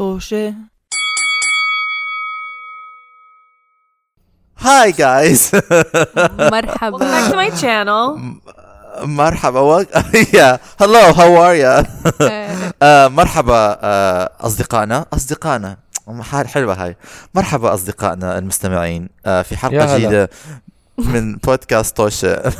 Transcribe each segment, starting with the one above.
طوشة Hi guys. مرحبا Welcome back to my channel. مرحبا و... yeah. Hello, how are you? آه، مرحبا أصدقائنا. حال حلوة هاي. مرحبا أصدقائنا المستمعين. آه، في يا حلقة هلا. جديدة. من بودكاست توشة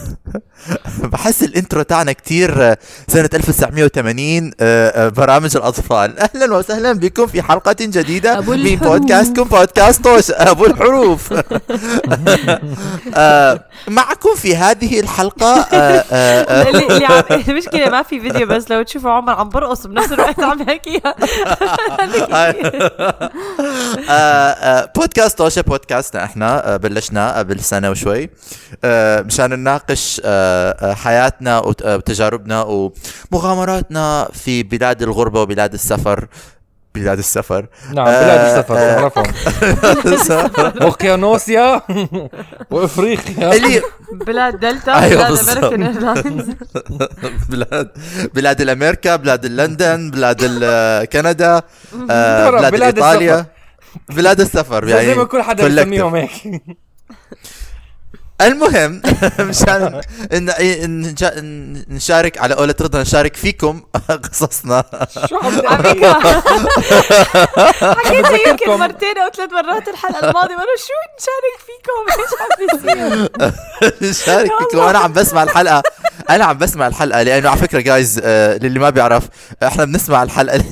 بحس الإنترو تاعنا كتير آه، سنة 1980 آه، آه، برامج الأطفال. أهلا وسهلا بكم في حلقة جديدة أبو من. بودكاستكم بودكاست توشة أبو الحروف. معكم في هذه الحلقة المشكلة ما في فيديو بس لو تشوفوا عمر عم برقص بنفس الوقت عم يحكيها. آه، بودكاست توشة بودكاستنا إحنا بلشنا قبل سنة وشوي. مشان نناقش آه، آه، حياتنا وت- آه، وتجاربنا ومغامراتنا في بلاد الغربة وبلاد السفر. بلاد السفر. نعم بلاد السفر. بعرفهم اوقيانوسيا وإفريقيا. اللي بلاد دلتا أيوة بلاد بالضبط. American Airlines بلاد بلاد الأمريكا بلاد لندن بلاد كندا بلاد, إيطاليا. بلاد السفر زي يعني ما كل حدا. يسميهم هيك. المهم مشان نشارك على قولة رضا نشارك فيكم قصصنا شو عم على تعمل؟ فكرة حكيت يمكن. مرتين أو ثلاث مرات الحلقة الماضية وأنا شو نشارك فيكم إيش عم بيصير نشارك فيكم أنا عم بسمع الحلقة أنا عم بسمع الحلقة لأنه على فكرة جايز للي ما بيعرف إحنا بنسمع اللي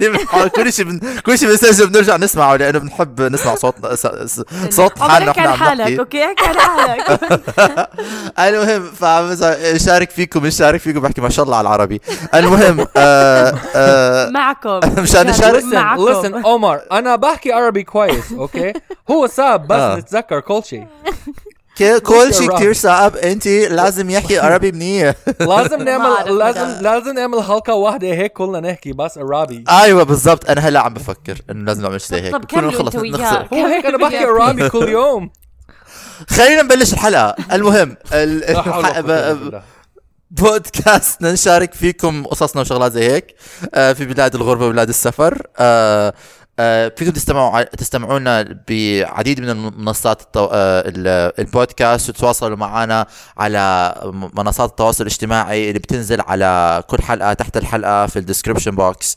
بنحاول- كل شيء بن- كل شيء بنسجل بنرجع نسمعه لأنه بنحب نسمع صوت س- س- صوت حالنا احكي إحنا عن عم حالك okay؟ احكي عن حالك. المهم فنشارك فيكم نشارك فيكم بحكي ما شاء الله على العربي. المهم آه آه معكم. مشان نشارك listen معكم. listen عمر أنا بحكي عربي كويس okay؟ هو صعب بس آه. نتذكر كل شيء. كل شيء. كتير صعب. انت لازم يحكي عربي منيح. لازم نعمل لازم. لازم نعمل حلقة واحدة هيك كلنا نحكي بس عربي. أيوه بالضبط. أنا هلأ عم بفكر إنه لازم نعمل شيء زي هيك. طب كلنا وياه. نخسر هو هيك أنا بحكي عربي كل يوم. خلينا نبلش الحلقة. المهم. بودكاست نشارك فيكم قصصنا وشغلات زي هيك آه، في بلاد الغربة وبلاد السفر آه، فيكم تستمعوا تستمعونا بعديد من المنصات التو... آه، ال- البودكاست وتتواصلوا معنا على منصات التواصل الاجتماعي اللي بتنزل على كل حلقة تحت الحلقة في ال description box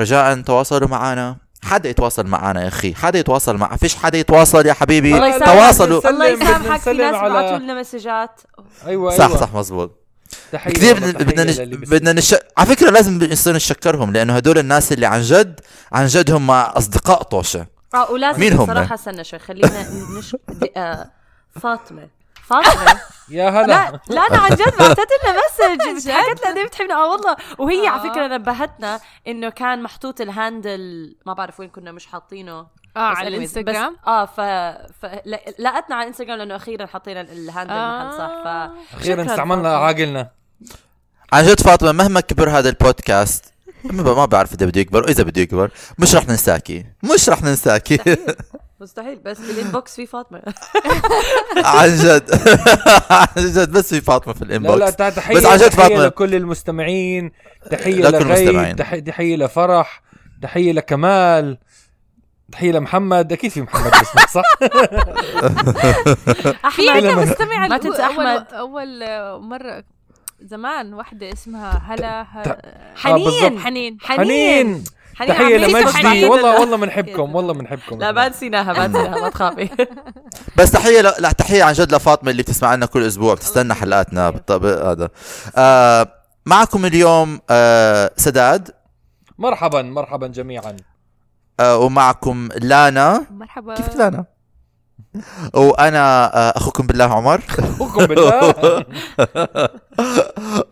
رجاء تواصلوا معنا. حدا يتواصل معنا يا أخي؟ حدا يتواصل مع فيش حدا يتواصل يا حبيبي. الله. تواصلوا. الله يسامحك. في ناس على- لنا مسجات. أيوه صح أيوة. صح مزبوط كثير بدنا نش... بدنا نش... على فكرة لازم نصير نشكرهم لأنه هدول الناس اللي عن جد عن جد هم أصدقاء طوشة. آه ولازم مين هم؟ صراحة استنى شوي خلينا نش آه، فاطمة. فاطمة. يا هلا. لا لا أنا عن جد بعثت لنا message حكت لنا قد إيه بتحبنا؟ آه والله. وهي على فكرة نبهتنا إنه كان محطوط ال handle ما بعرف وين كنا مش حاطينه. آه على الانستغرام آه ف... ف... لقتنا على الانستغرام لأنه أخيرا حطينا ال handle محل صح؟ ف أخيرا استعملنا. عقلنا عن جد فاطمة مهما كبر هذا البودكاست ما بعرف إذا بده يكبر وإذا بده يكبر مش رح ننساكي. مش رح ننساكي. مستحيل. بس بال inbox في فاطمة. عن جد. عن جد بس في فاطمة في لا لا الانبوكس تع- تحية بس عن جد تحية فاطمة. لكل المستمعين لكل لغيب تحية لفرح تحية لكمال. تحية لمحمد. أكيد في محمد باسمك صح؟ في احمد عندنا مستمع ما تنسى أحمد. أول اول مرة زمان واحدة اسمها هلا ه- حنين. حنين. حنين. حنين. تحية لمجدي. والله والله بنحبكم والله بنحبكم لا ما نسيناها ما نسيناها ما تخافي. بس تحية ل... لا تحية عن جد لفاطمة اللي بتسمع لنا كل أسبوع بتستنى حلقاتنا. بالطب... هذا. آه معكم اليوم آه سداد. مرحبا مرحبا جميعا. آه ومعكم لانا. مرحبا. كيف لانا؟ وأنا آه أخوكم بالله عمر. اقسم بالله.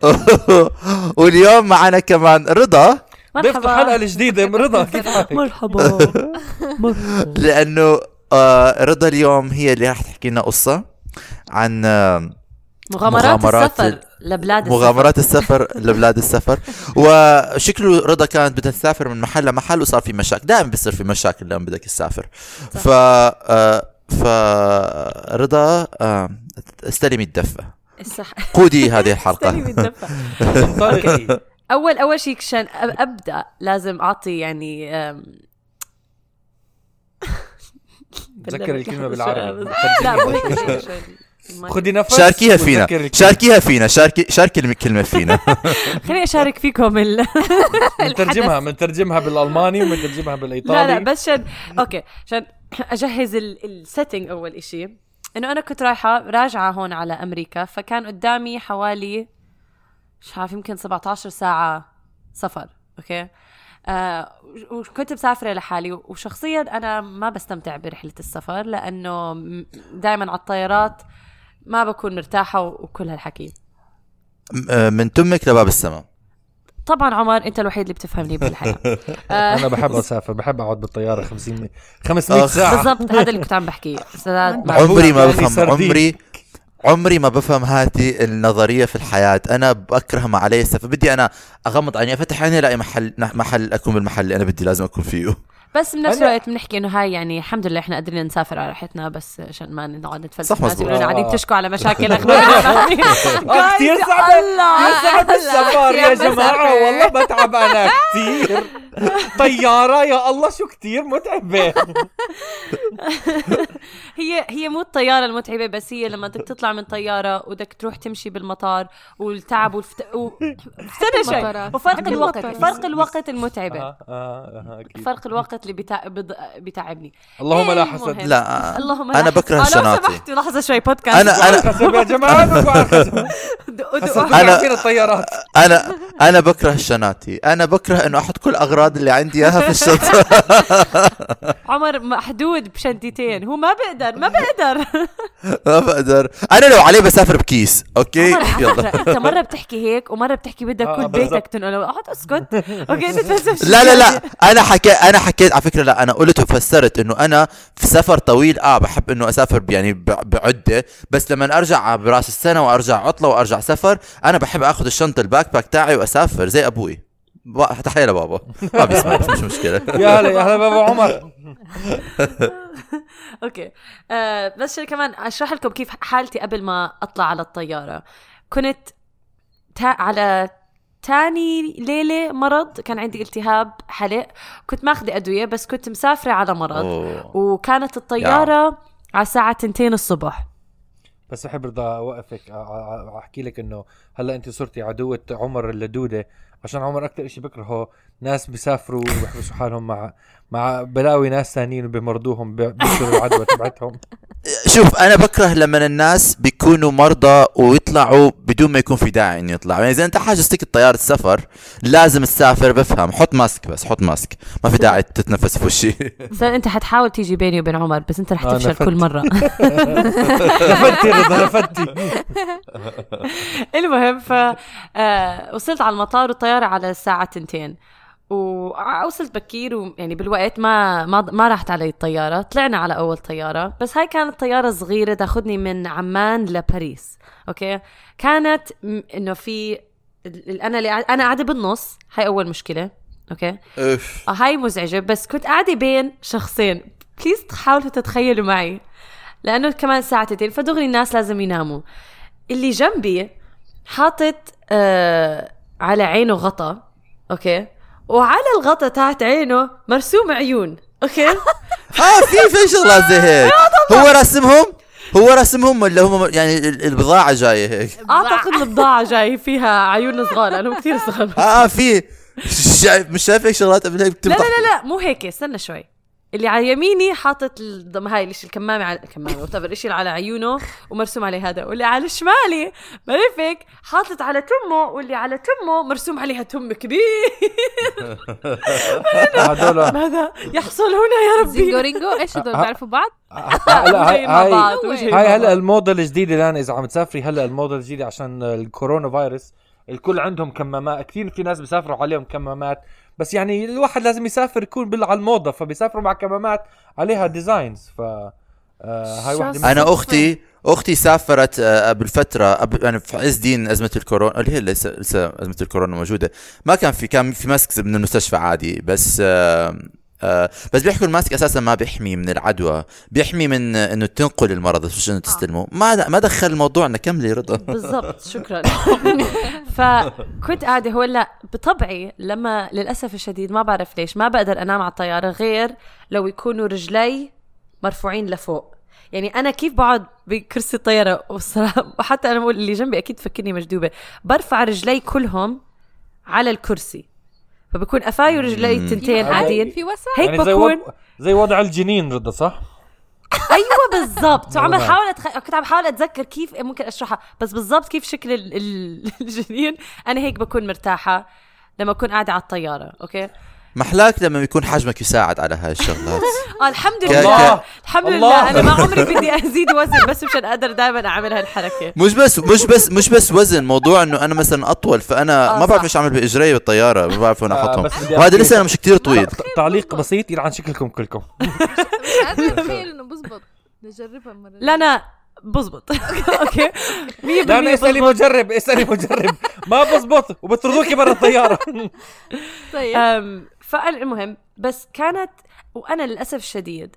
واليوم معنا كمان رضا. ضيفت الحلقة الجديدة. رضا كيف حالك؟ مرحبا. لأنه آه رضا اليوم هي اللي راح تحكي لنا قصة عن آه مغامرات, مغامرات السفر. لبلاد مغامرات السفر لبلاد السفر. وشكله رضا كانت بدها تسافر من محل لمحل وصار في مشاكل. دائما بيصير في مشاكل لما بدك تسافر. ف آه، ف رضا آه، استلمي الدفة الصح. قودي هذه الحلقة. استني بالدفع. انطلقي أول أول شيء عشان أبدأ لازم أعطي يعني تذكر الكلمة بالعربي. لا خدي نفس شاركيها فينا. شاركيها فينا. شاركي شاركي الكلمة فينا. خليني اشارك فيكم ال... بنترجمها بنترجمها بالألماني وبنترجمها بالإيطالي. لا لا بس عشان أوكي عشان أجهز ال setting أول إشي. إنه أنا كنت رايحة راجعة هون على أمريكا فكان قدامي حوالي مش عارف يمكن 17 ساعة سفر أوكي؟ آه وكنت مسافرة لحالي وشخصيا أنا ما بستمتع برحلة السفر لأنه دائما على الطيارات ما بكون مرتاحة وكل هالحكي. آه، من تمك لباب السماء. طبعا عمر أنت الوحيد اللي بتفهمني بالحياة. آه، أنا بحب أسافر بحب أقعد بالطيارة 500 500 آخ. ساعة. بالضبط هذا اللي كنت عم بحكيه عمري ما يعني بفهم. عمري عمري ما بفهم هذه النظرية في الحياة. أنا بكره ما علي السفر. بدي أنا أغمض عيني أفتح عيني ألاقي محل محل أكون بالمحل اللي أنا بدي لازم أكون فيه. بس بنفس الوقت بنحكي إنه هاي يعني الحمد لله إحنا قادرين نسافر على راحتنا بس عشان ما نقعد نتفلسف. صح مزبوط. قاعدين آه. تشكوا على مشاكل أخبار كثير صعب كثير صعب السفر يا جماعة. والله بتعب أنا كثير طيارة يا الله شو كثير متعبة هي هي مو الطيارة المتعبة بس هي لما بدك تطلع من طيارة وبدك تروح تمشي بالمطار والتعب والفت... و... استنى شوي المطارات. وفرق الوقت. فرق الوقت المتعبة آه، آه، آه، أكيد. فرق الوقت اللي بتع... بض... بتعبني اللهم لا. حسد لا اللهم أنا بكره حسد. آه، لو الشناطي سمحتوا لحظة شوي بودكاست أنا أنا يا جماعة عارفين الطيارات أنا أنا بكره الشناتي أنا بكره إنه أحط كل اغراض اللي عندي إياها في الشنطه عمر محدود بشنطتين هو ما بقدر ما بقدر. ما بقدر. أنا لو عليه بسافر بكيس على يلا. فكرة، أنت مرة بتحكي هيك ومرة بتحكي بدك آه، كل. بيتك تنقله. اقعد أسكت. أوكي أنت لا لا لا. أنا حكيت أنا حكيت على فكرة لا أنا قلت وفسرت إنه أنا في سفر طويل آه بحب إنه أسافر ب- يعني ب- بعدة. بس لما أرجع براس السنة وأرجع عطلة وأرجع سفر أنا بحب آخذ الشنطة ال backpack تاعي وأسافر زي أبوي. با- تحيه لبابا ما بيسمع بس مش مشكلة. يا هلا يا هلا بابا عمر. أوكي. آه بس شو كمان أشرح لكم كيف حالتي قبل ما أطلع على الطيارة. كنت تا على تاني ليلة مرض كان عندي التهاب حلق. كنت ماخذة أدوية بس كنت مسافرة على مرض. أوه. وكانت الطيارة على الساعة تنتين الصبح. بس بحب رضا أوقفك أ- أ- أحكي لك إنه هلأ أنت صرتي عدوة عمر اللدودة. عشان عمر أكثر شيء بكرهه ناس بيسافروا وبيحبسوا حالهم مع مع بلاوي ناس ثانيين وبمرضوهم بي- بيشتروا العدوى تبعتهم. شوف أنا بكره لما الناس بيكونوا مرضى ويطلعوا بدون ما يكون في داعي انه يطلعوا يعني إذا أنت حاجزتك الطياره السفر لازم تسافر بفهم. حط ماسك بس حط ماسك. ما في داعي تتنفس في وشي. أنت حتحاول تيجي بيني وبين عمر بس أنت رح آه، تفشل. كل مرة. نفدتي رضا نفدتي. المهم ف آه، وصلت على المطار والطيارة على الساعة تنتين. ووصلت بكير ويعني بالوقت ما ما ما راحت علي الطيارة. طلعنا على أول طيارة. بس هاي كانت طيارة صغيرة تاخذني من عمان لباريس أوكي؟ كانت إنه في أنا اللي أنا قاعدة بالنص. هاي أول مشكلة أوكي؟ اوف آه، هاي مزعجة. بس كنت قاعدة بين شخصين. please حاولوا تتخيلوا معي. لأنه كمان الساعة تنتين. فدغري الناس لازم يناموا. اللي جنبي حاطط آه على عينه غطا أوكي؟ وعلى الغطا تحت عينه مرسوم عيون أوكي؟ آه في في شغلات زي هيك. هو رسمهم؟ هو رسمهم ولا هم يعني ال- البضاعة جاية هيك؟ أعتقد البضاعة. جاي فيها عيون صغار لأنهم كثير صغار. آه آه، في. شايف مش شايف هيك شغلات قبل هيك لا لا لا مو هيك استنى شوي. اللي على يميني حاطط الضم هاي الشيء الكمامة على الكمامة وتفر الشيء اللي على عيونه ومرسوم عليه هذا واللي على شمالي بلفك حاطط على تمه واللي على تمه مرسوم عليها تم كبير هذول ماذا يحصل هنا يا ربي زينجو رينجو إيش هدول آه. بيعرفوا بعض؟ لا هاي هاي هاي هلا. الموضه الجديده الآن إذا عم تسافري هلا الموضه الجديده عشان الكورونا فيروس الكل عندهم كمامات كثير في ناس بيسافروا عليهم كمامات بس يعني الواحد لازم يسافر يكون على الموضة فبيسافروا مع كمامات عليها designs ف آه هاي من- أنا أختي أختي سافرت آه، قبل فترة قبل يعني في عز دين أزمة الكورونا اللي هي لسه لسه أزمة الكورونا موجودة. ما كان في كان في mask من المستشفى عادي بس آه آه بس بيحكوا ال mask أساسا ما بيحمي من العدوى بيحمي من آه، إنه تنقل المرض مش انه تستلمه. ما ما دخل الموضوع إنه كملي رضا. بالضبط شكرا. فكنت قاعدة هو لا بطبعي لما للأسف الشديد ما بعرف ليش ما بقدر أنام على الطيارة غير لو يكونوا رجلي مرفوعين لفوق. يعني أنا كيف بقعد بكرسي الطيارة؟ والصراحة وحتى أنا بقول اللي جنبي أكيد فكرني مجدوبه برفع رجلي كلهم على الكرسي. فبكون افاي ورجلي تنتين هذا- عاديين في وسع هيك يعني زي بكون زي وضع الجنين رضا صح؟ أيوه بالضبط. وعم نعم. بحاول أتخ... كنت عم بحاول أتذكر كيف ممكن أشرحها. بس بالضبط كيف شكل ال... ال... الجنين. أنا هيك بكون مرتاحة لما أكون قاعدة على الطيارة أوكي؟ محلاك لما يكون حجمك يساعد على هاي الشغلات. آه الحمد لله. الحمد. لله. أنا ما عمري بدي أزيد وزن بس مشان أقدر دائما أعمل هالحركة. مش بس مش بس مش بس وزن موضوع إنه أنا مثلا أطول فأنا آه، ما بعرف. إيش أعمل بإجري بالطيارة ما بعرف وين آه، أحطهم. بدي وهذا لسه أنا مش كتير طويل. تعليق بسيط يلعن شكلكم كلكم. إنه بزبط. نجربها مرة لا أنا بزبط. أوكي؟ 100% لا أنا اسألي. مجرب اسألي مجرب. ما بزبط وبترضوكي برا الطيارة. طيب. فالمهم بس كانت وأنا للأسف الشديد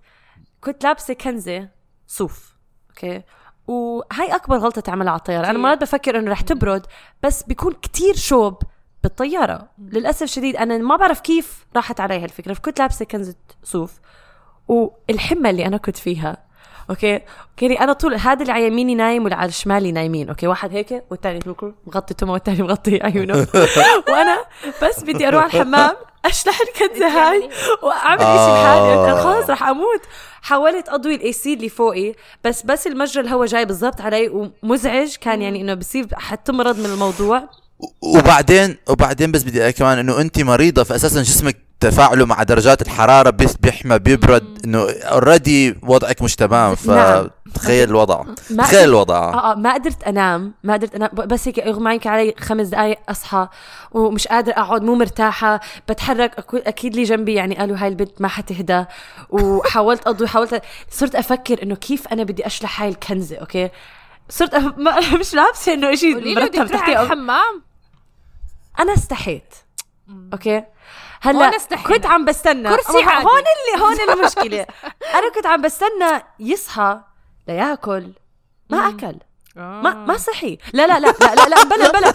كنت لابسة كنزة صوف أوكي؟ وهي أكبر غلطة تعملها على الطيارة. أنا مرات بفكر إنه رح تبرد بس بيكون كتير شوب بالطيارة. للأسف الشديد أنا ما بعرف كيف راحت علي هالفكرة فكنت لابسة كنزة صوف والحمى اللي أنا كنت فيها أوكي؟ كاني أنا طول هذا اللي على يميني نايم واللي على شمالي نايمين أوكي؟ واحد هيك والثاني هيك مغطي تمه والثاني مغطي عيونه وأنا بس بدي أروح على الحمام أشلح الكنزه هاي وأعمل شيء بحالي. أنا خلص رح أموت. حاولت أضوي ال AC اللي فوقي بس بس المجرى الهواء جاي بالضبط علي ومزعج كان يعني إنه بصير حتمرض من الموضوع. وبعدين وبعدين بس بدي كمان إنه انت مريضة فاساسا جسمك تفاعله مع درجات الحرارة بس بيحمى بيبرد إنه already وضعك مش تمام نعم. فتخيل الوضع. تخيل الوضع. آه آه ما قدرت أنام ما قدرت أنام. بس هيك أغمى عليك علي خمس دقائق أصحى ومش قادرة أقعد مو مرتاحة. بتحرك أكيد لي جنبي يعني قالوا هاي البنت ما حتهدى. وحاولت أضوي حاولت صرت أفكر إنه كيف أنا بدي أشلح هاي الكنزة أوكي؟ صرت أف... ما مش لابسة إنه شيء مرتب تحتي. الحمام أنا استحيت. أوكي؟ هلأ. كنت عم بستنى. كرسي عادي. هون اللي هون المشكلة. أنا كنت عم بستنى يصحى لياكل ما أكل. ما ما صحي. لا لا لا لا لا, لا بلا بلا.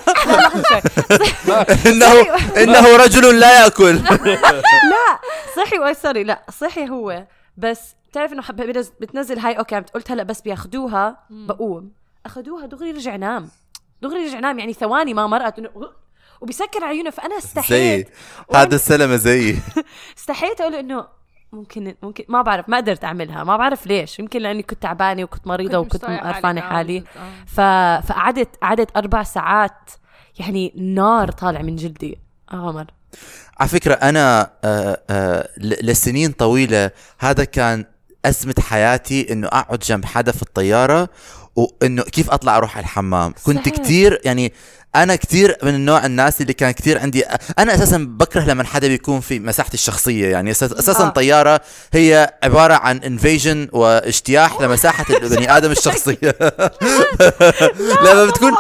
انه إنه رجل لا يأكل. لا صحي sorry لا صحي هو. بس بتعرف إنه بتنزل هاي أوكي عم قلت هلأ بس بياخدوها بقوم. أخذوها دغري رجع نام. دغري رجع نام يعني ثواني ما مرقت إنه وبيسكر عيونه. فأنا زي استحيت. هذا السلمة زي استحيت أقول إنه ممكن ممكن ما بعرف ما قدرت أعملها. ما بعرف ليش. يمكن لأني كنت تعبانة وكنت مريضة وكنت قرفانه. آه، حالي. آه. ف... فقعدت قعدت أربع ساعات. يعني نار طالع من جلدي. آه عمر. على فكرة أنا آه، آه، لسنين طويلة هذا كان أزمة حياتي إنه أقعد جنب حدا في الطيارة وإنه كيف أطلع أروح على الحمام كنت صحيح. كتير يعني أنا كتير من النوع الناس اللي كان كتير عندي أنا أساسا بكره لما حدا بيكون في مساحتي الشخصية يعني أساس- أساسا آه. طيارة هي عبارة عن انفيجن واجتياح لمساحة البني آدم الشخصية لما بتكون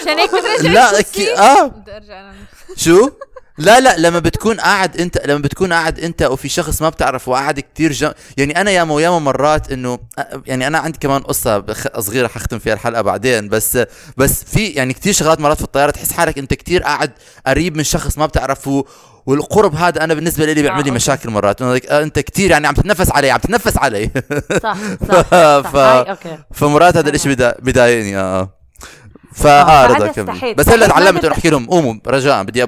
عشان هيك بترجع لا آه أنا شو؟ لا لا لما بتكون قاعد انت لما بتكون قاعد انت وفي شخص ما بتعرفه وقاعد كتير جم... يعني أنا ياما وياما مرات إنه يعني أنا عندي كمان قصة. صغيرة حختم فيها الحلقة بعدين بس بس في يعني كتير شغلات مرات في الطيارة تحس حالك أنت كتير قاعد قريب من شخص ما بتعرفه والقرب هذا أنا بالنسبة لي بيعمل لي أوكي. مشاكل مرات آه، أنت كتير يعني عم تتنفس علي عم تتنفس علي صح صح, صح. ف- أوكي فمرات هذا الإشي بدا... بضايقني آه آه، فاه فأنا رضا كمل استحيت. بس هلا ما تعلمت إنه أحكي لهم قوموا رجاء بدي.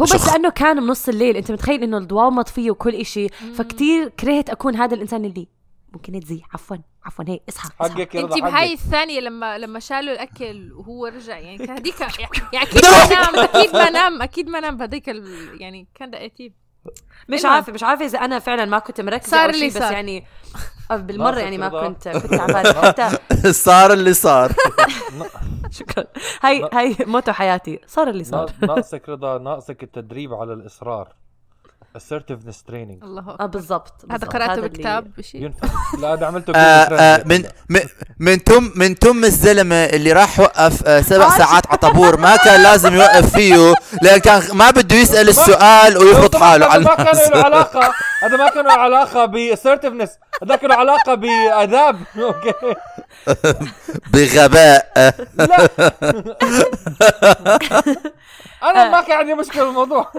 هو بس شخ. لأنه كان بنص الليل أنت متخيل إنه الضوء مطفيه وكل إشي فكتير كرهت أكون هذا الإنسان اللي ممكن تزي عفوا عفوا هي اصحى حقك انت بهاي الثانية لما لما شالوا الأكل وهو رجع يعني كان هذيك يعني أكيد ما نام أكيد ما نام أكيد ما نام بهذيك ال- يعني كان دقيقتين مش. عارفة مش عارفة إذا أنا فعلا ما كنت مركزة صار اللي بس صار. يعني بالمرة يعني ما. كنت كنت حتى صار اللي صار. شكرا. هاي هاي موتو حياتي. صار اللي صار. نا- ناقصك رضا ناقصك التدريب على الإصرار. Assertiveness training. الله آه. بالضبط هذا. قرأته بكتاب بشيء ينفع. لا هذا عملته آه آه من. من من تم من تم الزلمة اللي راح وقف آه سبع ساعات على طابور ما كان لازم يوقف فيه لأن كان ما بده يسأل السؤال ويفرض طبعاً حاله هذا على ما كان له علاقة. هذا ما كان له علاقة باسرتفنس هذا له علاقة باداب أوكي. بغباء. لا. أنا ما كان عندي مشكلة بالموضوع.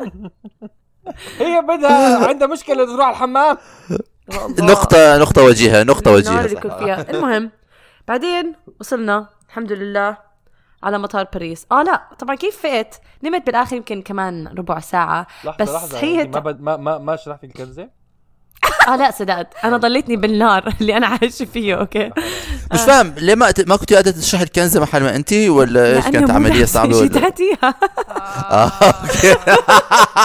هي بدها عندها مشكلة تروح على الحمام. نقطة نقطة وجيهة نقطة النار وجيهة. فيها. المهم بعدين وصلنا الحمد لله على مطار باريس. آه لا طبعا كيف فقت؟ نمت بالآخر يمكن كمان ربع ساعة. لحظة بس لحظة هي أنت ما, بد... ما ما ما شلحتي الكنزة؟ آه لا صدقت. أنا ضليتني بالنار اللي أنا عايشه فيه أوكي. مش فاهم ليه ما ما كنتي قاعدة تشلحي الكنزة محل ما انت ولا إيش كانت صعبة الشيء ولا؟ تحتيها آه أوكي.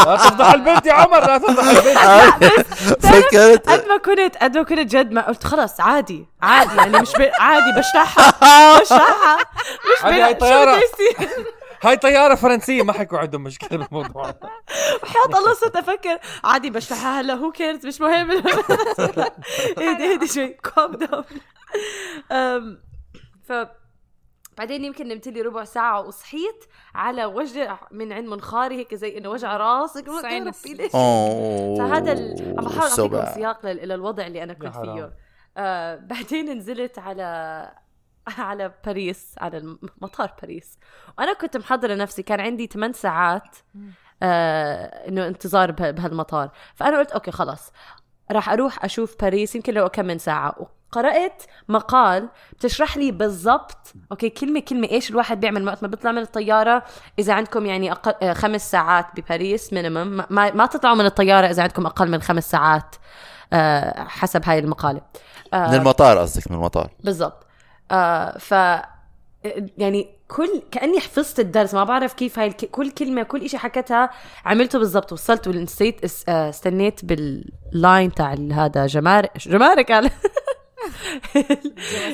لا تفضح البنت يا عمر لا تفضح البنت. فكرت. قد ما كنت قد ما كنت جد ما قلت خلص عادي عادي يعني مش. عادي بشرحها بشرحها مش هاي يصير؟ هاي طيارة فرنسية ما حيكون عندهم مشكلة بالموضوع. وحياة الله صرت أفكر عادي بشلحها هلا who cares مش مهم. اهدي اهدي شوي calm down ف بعدين يمكن نمت لي ربع ساعة وصحيت على وجع من عند منخاري هيك زي إنه وجع راس فهذا ال... عم بحاول أعطيكم. سياق لل- إلى الوضع اللي أنا كنت. فيه. آه بعدين نزلت على على باريس على الم- مطار باريس. وأنا كنت محضرة نفسي كان عندي 8 ساعات آه إنه انتظار به- بهالمطار. فأنا قلت okay خلاص راح أروح أشوف باريس يمكن لو كم من ساعة. وقرأت مقال بتشرح لي بالضبط okay كلمة كلمة إيش الواحد بيعمل وقت ما بيطلع من الطيارة. إذا عندكم يعني أقل آه، خمس ساعات بباريس minimum ما, ما تطلعوا من الطيارة إذا عندكم أقل من خمس ساعات آه حسب هاي المقالة. من المطار قصدك من المطار. بالضبط. آه ف يعني كل كأني حفظت الدرس ما بعرف كيف هاي الك... كل كلمة كل إشي حكتها عملته بالضبط. وصلت ونسيت اس... آه، استنيت بال line تاع هذا جمارك جمارك على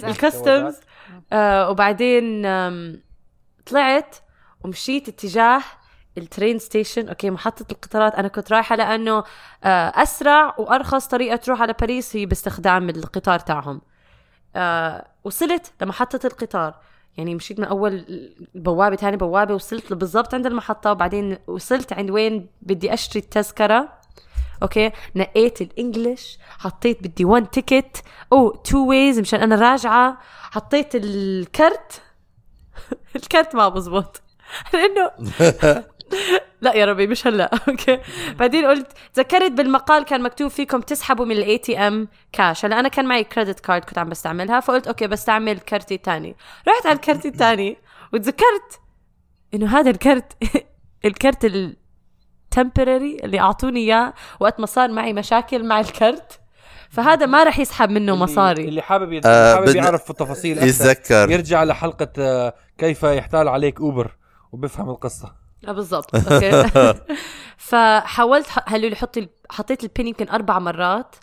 ال customs آه وبعدين طلعت ومشيت اتجاه ال train station okay محطة القطارات. أنا كنت رايحة لأنه آه أسرع وأرخص طريقة تروح على باريس هي باستخدام القطار تاعهم. آه وصلت لمحطة القطار. يعني مشيت من أول بوابة تاني بوابة وصلت بالضبط عند المحطة وبعدين وصلت عند وين بدي أشتري التذكرة. okay؟ نقيت ال English حطيت بدي one ticket أو two ways مشان أنا راجعة. حطيت الكرت. الكرت ما بزبط. لأنه لا يا ربي مش هلا. okay. بعدين قلت تذكرت بالمقال كان مكتوب فيكم تسحبوا من ال ATM cash هلا أنا كان معي credit card كنت عم بستعملها فقلت okay بستعمل كرتي الثاني رحت على الكرت الثاني وتذكرت إنه هذا الكرت الكرت ال temporary اللي أعطوني إياه وقت ما صار معي مشاكل مع الكرت. فهذا ما رح يسحب منه اللي- مصاري. اللي حابب يت... آه، حابب يعرف التفاصيل أكثر يتذكر. يرجع لحلقة آه، كيف يحتال عليك اوبر وبيفهم القصة. بالضبط. okay. فحاولت قالوا لي حطي حطيت ال PIN يمكن أربع مرات.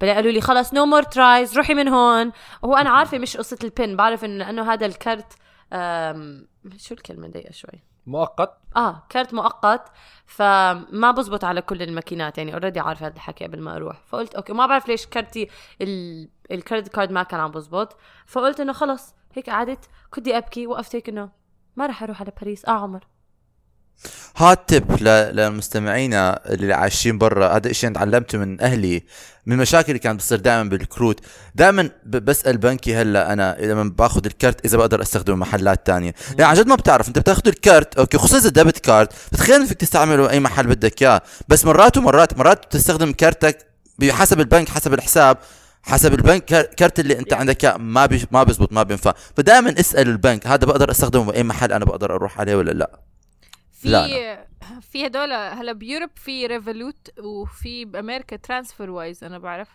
بعدين قالوا لي خلص no more tries روحي من هون. هو أنا عارفة مش قصة ال PIN بعرف انه لأنه هذا الكرت أم... شو الكلمة دقيقه شوي؟ مؤقت؟ آه كارت مؤقت. فما بزبط على كل الماكينات يعني already عارفة هذا الحكي قبل ما أروح. فقلت okay ما بعرف ليش كارتي ال... ال credit card ما كان عم بزبط. فقلت إنه خلص هيك قعدت. كنت أبكي وقفت هيك إنه ما راح أروح على باريس آه عمر. هات تip ل- لمستمعينا اللي عايشين برا هذا الشيء أنا تعلمته من أهلي من المشاكل اللي كانت بتصير دائما بالكروت. دائما بسأل بنكي هلأ أنا لما باخذ الكرت إذا بقدر أستخدمه محلات تانية. يعني عن جد ما بتعرف أنت بتاخذ الكرت okay خصوصا إذا debit card بتخيل فيك تستعمله أي محل بدك إياه. بس مرات ومرات مرات بتستخدم كرتك بحسب البنك حسب الحساب حسب البنك كر- كرت اللي أنت عندك إياه ما بي ما بيزبط ما بينفع. فدائما اسأل البنك هذا بقدر أستخدمه باي محل أنا بقدر أروح عليه ولا لأ. في لا، في هدول هلا بيوروب في ريفولوت وفي بأمريكا ترانسفير وايز أنا بعرف.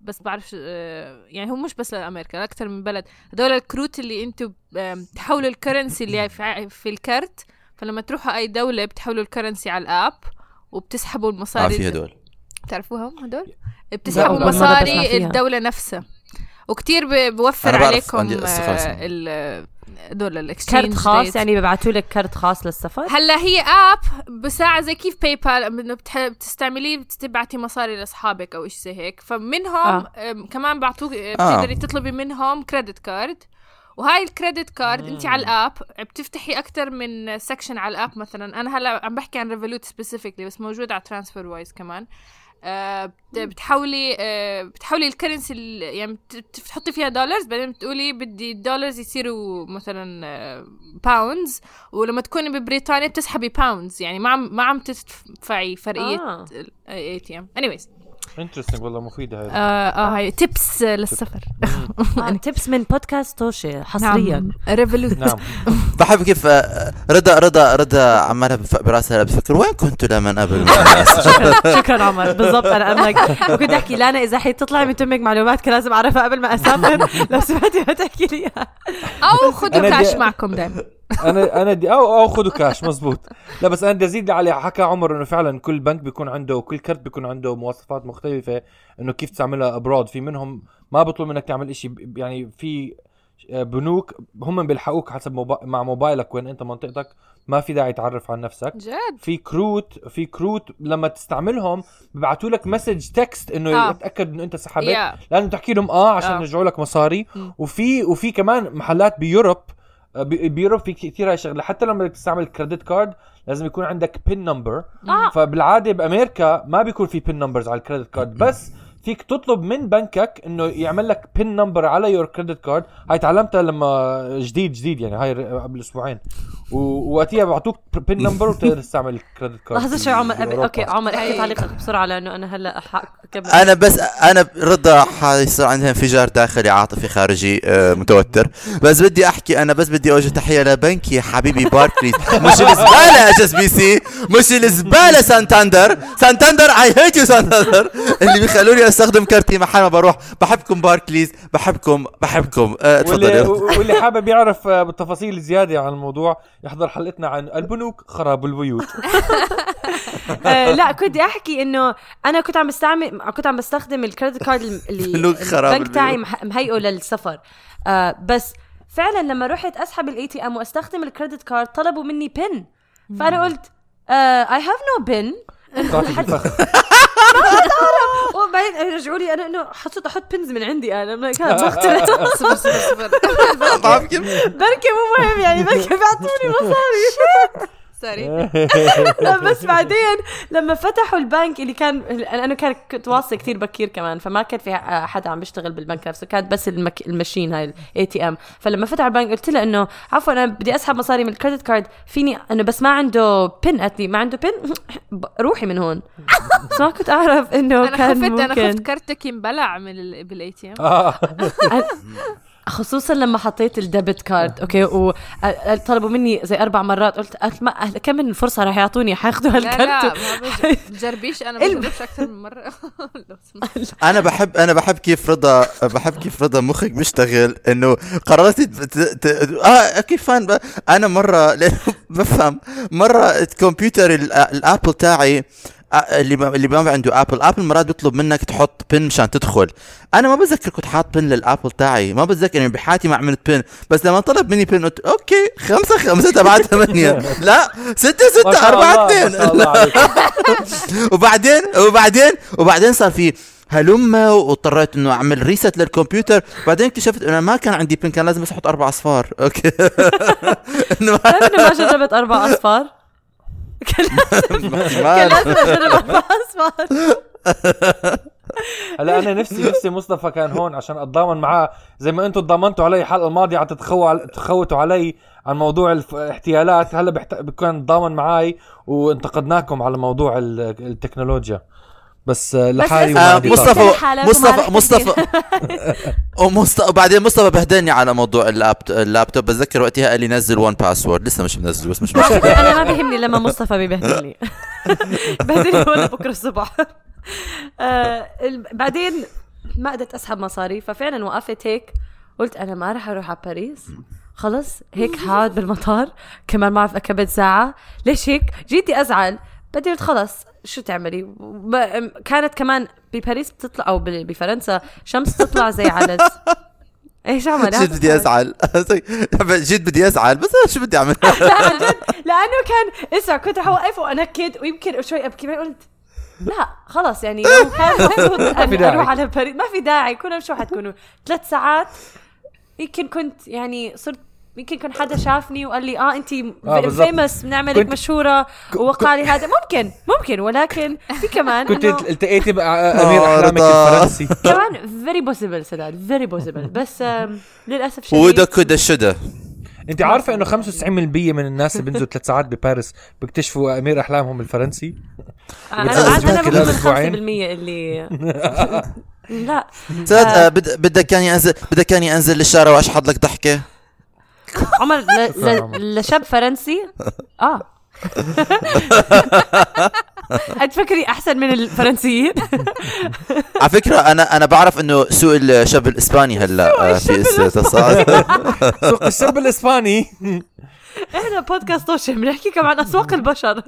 بس بعرف يعني هو مش بس لأمريكا أكثر من بلد. هدول الكروت اللي أنتم بتحولوا ال currency اللي في الكرت. فلما تروحوا أي دولة بتحولوا ال currency على ال app وبتسحبوا آه المصاري في هدول. بتعرفوهم هدول؟ بتسحبوا مصاري فيها. الدولة نفسها. وكتير ب- بوفر عليكم آه، دول ال exchange كرت خاص يعني ببعثوا لك كرت خاص للسفر؟ هلا هي app بساعة زي كيف PayPal بتستعمليه بتبعتي مصاري لأصحابك أو شيء زي هيك. فمنهم آه. آه. كمان بعطوك بتقدري تطلبي منهم credit card وهاي ال credit card انت على ال app بتفتحي أكثر من section على ال app مثلا. أنا هلا عم بحكي عن ريفولوت specifically بس موجود على ترانسفير وايز كمان. آه بتحولي آه بتحولي ال currency ال- يعني بت- بت- بتحطي فيها dollars بعدين بتقولي بدي ال dollars يصيروا مثلا pounds ولما تكوني ببريطانيا بتسحبي pounds يعني ما عم ما عم تدفعي فرقية آه. ATM anyways interesting والله مفيده هاي آه هاي tips للسفر. tips من بودكاست توشي حصريا. نعم ريفولوت نعم. بحب كيف آه، رضا رضا رضا عمالها براسها بتفكر وين كنتوا لما قبل؟ شكرا عمر. بالضبط. أنا أمك وكنت أحكي لانا إذا حي تطلع من تمك معلومات كان لازم أعرفها قبل ما أسافر. لو سمعتي ما تحكي لي إياها. أو خذوا كاش معكم دائما أنا أنا دي أو أو خذوا كاش مزبوط. لا بس أنا بدي أزيد على حكى عمر إنه فعلا كل بنك بيكون عنده كل كرت بيكون عنده مواصفات مختلفة. إنه كيف تعملها abroad في منهم ما بطلب منك تعمل إشي يعني في بنوك هم بيلحقوك حسب موبا... مع موبايلك وين أنت منطقتك ما في داعي تعرف عن نفسك جد في كروت في كروت لما تستعملهم ببعثوا لك message text إنه آه. يتأكد إنه أنت سحبت يا لازم تحكي لهم آه عشان آه. يرجعوا لك مصاري مم. وفي وفي كمان محلات بيوروب بي- بيوروب في كثير هاي شغله حتى لما بدك تستعمل credit card لازم يكون عندك PIN number آه. فبالعادة بأمريكا ما بيكون في PIN numbers على ال credit card بس فيك تطلب من بنكك إنه يعمل لك PIN number على your credit card هاي تعلمتها لما جديد جديد يعني هاي قبل أسبوعين. ووقتها بيعطوك PIN number وتقدر تستعمل ال credit card لحظة شوي عمر بأوروبا. okay عمر أحكي تعليقك بسرعة لأنه أنا هلأ اكمل أنا بس أنا رضا حيصير عندها انفجار داخلي عاطفي خارجي آه، متوتر. بس بدي أحكي أنا بس بدي أوجه تحية لبنك يا حبيبي باركليز مش الزبالة HSBC مش الزبالة سانتاندر سانتاندر I hate you سانتاندر اللي بيخلوني استخدم كارتي محل ما بروح. بحبكم باركليز بحبكم بحبكم. آه، تفضل واللي. واللي حابب يعرف آه، بالتفاصيل زياده عن الموضوع يحضر حلقتنا عن البنوك خراب البيوت. آه لا كنت أحكي إنه أنا كنت عم بستعمل كنت عم بستخدم ال credit card اللي البنك تاعي مهيئه للسفر. آه بس فعلا لما رحت أسحب ال ATM واستخدم ال credit card طلبوا مني PIN فأنا قلت I have no PIN الفخ. وبعدين رجعوا لي أنا إنه حطيت أحط PINs من عندي أنا. كانت بخترع صفر صفر صفر. بعرف كيف؟ بركي مو مهم يعني بركي بيعطوني مصاري. sorry بس بعدين لما فتحوا البنك اللي كان لأنه كان كنت واصله كثير بكير كمان فما كان في حدا عم بيشتغل بالبنك نفسه كانت بس المك... ال machine هاي ال ATM فلما فتحوا البنك قلت لها إنه عفوا أنا بدي أسحب مصاري من ال credit card فيني إنه بس ما عنده PIN قالت لي ما عنده PIN روحي من هون. بس ما كنت أعرف إنه أنا كان خفت أنا ممكن. خفت كرتك ينبلع من ال... بال ATM. خصوصا لما حطيت ال debit card okay؟ وطلبوا مني زي أربع مرات قلت قلت ما كم من فرصة رح يعطوني حياخذوا لا لا هال card؟ ما بج- بتجربيش أنا ما بجربش أكثر من مرة. أنا بحب أنا بحب كيف رضا بحب كيف رضا مخك بيشتغل إنه قررت ت... ت... آه كيف fun ب... أنا مرة بفهم مرة الكمبيوتر ال- ال Apple تاعي آه، اللي ما اللي ما عنده Apple Apple مرات بيطلب منك تحط PIN مشان تدخل. أنا ما بتذكر كنت حاط PIN لل Apple تاعي. ما بتذكر اني بحياتي ما عملت PIN بس لما طلب مني PIN قلت okay خمسة خمسة تبع ثمانية. لا ستة ستة أربعة اثنين. وبعدين وبعدين وبعدين صار في هلمة واضطريت إنه أعمل reset للكمبيوتر. بعدين اكتشفت إنه ما كان عندي بن كان لازم بس أحط أربع أصفار. أوكي. إنه ما جربت أربع أصفار. كان لازم اجرب هلا أنا نفسي نفسي مصطفى كان هون عشان أتضامن معاه. زي ما أنتم تضامنتوا علي الحلقة الماضية عم تتخو تخوتوا علي عن موضوع الاحتيالات. هلا بحت... بكون تضامن معي وانتقدناكم على موضوع ال- التكنولوجيا. بس لحالي اسمع، وما بدي بس-. مصطفى مصطفى مصطفى. ومصطفى وبعدين مصطفى بهدلني على موضوع اللابت- اللابتوب. بتذكر وقتها قال لي نزل ون باسورد لسه مش منزله بس مش مشكلة. أنا ما بيهمني لما مصطفى ببهدلني بهدلني وأنا بكرة الصبح آه ال- بعدين ما قدرت أسحب مصاري ففعلا وقفت هيك. قلت أنا ما راح أروح على باريس. خلص هيك حاقعد بالمطار كمان ما اعرف كبد ساعة. ليش هيك؟ جيتي أزعل. بعدين قلت خلص شو تعملي؟ كانت كمان بباريس بتطلع أو بفرنسا شمس تطلع زي عدس إيش عمل؟ جد بدي أزعل. جد بدي أزعل بس شو بدي أعمل؟ لا جد لأنه كان اسمع كنت رح أوقف وأنكد ويمكن شوي أبكي بعدين قلت لا خلص يعني لو كان. أروح على باريس ما في داعي كنا شو حتكونوا. ثلاث ساعات يمكن كنت يعني صرت يمكن كان حدا شافني وقال لي آه انت آه،. famous بنعملك كنت- مشهورة ووقع لي هذا. ممكن ممكن ولكن في كمان كنت التقيتي مع أمير آه، إحلامك. الفرنسي. كمان very possible سداد very possible بس للأسف شديد. ودا كدا شدا انت عارفة إنه 95% من الناس اللي بينزلوا ثلاث ساعات بباريس بيكتشفوا أمير إحلامهم الفرنسي؟ أنا بعد أنا تركي من لازم أسبوعين؟ 5% اللي لا. ساد آه، بد- بدك كاني انزل بدك كاني أنزل للشارع وأشحط لك ضحكة؟ عمر ل... ل... لشاب فرنسي؟ آه. هتفكري أحسن من الفرنسيين؟ على فكرة أنا أنا بعرف إنه سوق الشاب الإسباني هلأ آه، في اتصال سوق الشاب الإسباني. إحنا بودكاست توشن بنحكي كمان عن أسواق البشر.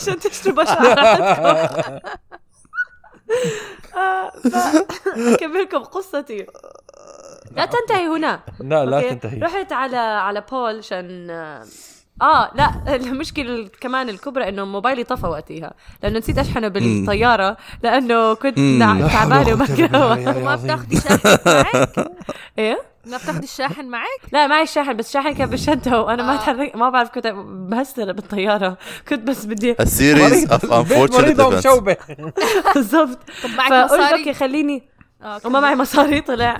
عشان تشتروا بشر راحتكم آه، ف- أكمل لكم قصتي. لا تنتهي هنا. لا لا أوكي؟ تنتهي. رحت على على بول عشان آه لا المشكلة كمان الكبرى إنه موبايلي طفى وقتها لأنه نسيت أشحنه بالطيارة لأنه كنت تعبانة وما وما بتاخدي شاحن معك؟ إيه؟ ما بتاخدي الشاحن معك؟ لا معي الشاحن بس الشاحن كان بالشنطة وأنا ما آه. تحرك ما بعرف كنت مهسترة بالطيارة. كنت بس بدي ال series of events. ومشوبة. بالضبط. طب معك فقلت مصاري؟ okay خليني آه، وما معي مصاري طلع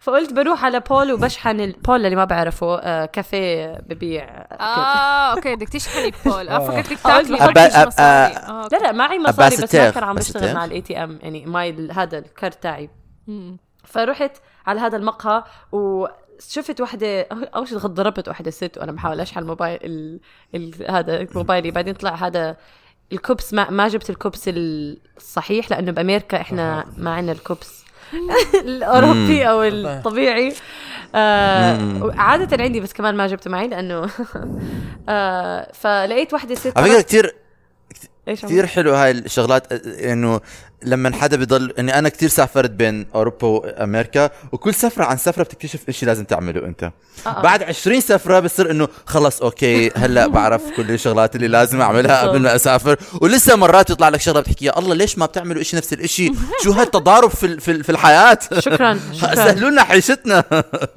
فقلت بروح على بول وبشحن ال- بول اللي ما بعرفه آه، كافيه ببيع. آه okay بدك تشحني بول آه آه. فكرتك قلت تاكلي لي- بدكش أبا- مصاري أ- آه، لا لا معي مصاري بس ما. كان عم بشتغل. مع ال ATM يعني my هذا ال card تاعي. فرحت على هذا المقهى وشفت وحدة أول شيء ضربت وحدة ست وأنا بحاول أشحن موبايل ال... ال... هذا موبايلي بعدين طلع هذا الكوبس ما, ما جبت الكوبس الصحيح لأنه بامريكا إحنا ما عندنا الكوبس الأوروبي أو الطبيعي. آه عادة عندي بس كمان ما جبته معي لأنه آه فلقيت وحده ست على فكرة كثير إيش كثير حلو هاي الشغلات آه، إنه لما حدا بضل إني أنا كثير سافرت بين أوروبا وأمريكا وكل سفرة عن سفرة بتكتشف إيش لازم تعمله أنت. آه. بعد 20 سفرة بصير إنه خلص أوكي هلأ بعرف كل الشغلات اللي لازم أعملها قبل ما أسافر. ولسه مرات يطلع لك شغلة بتحكي يا الله ليش ما بتعملوا شيء نفس الشيء شو هالتضارب في ال- في, ال- في الحياة؟ شكرا شكرا. سهلوا لنا عيشتنا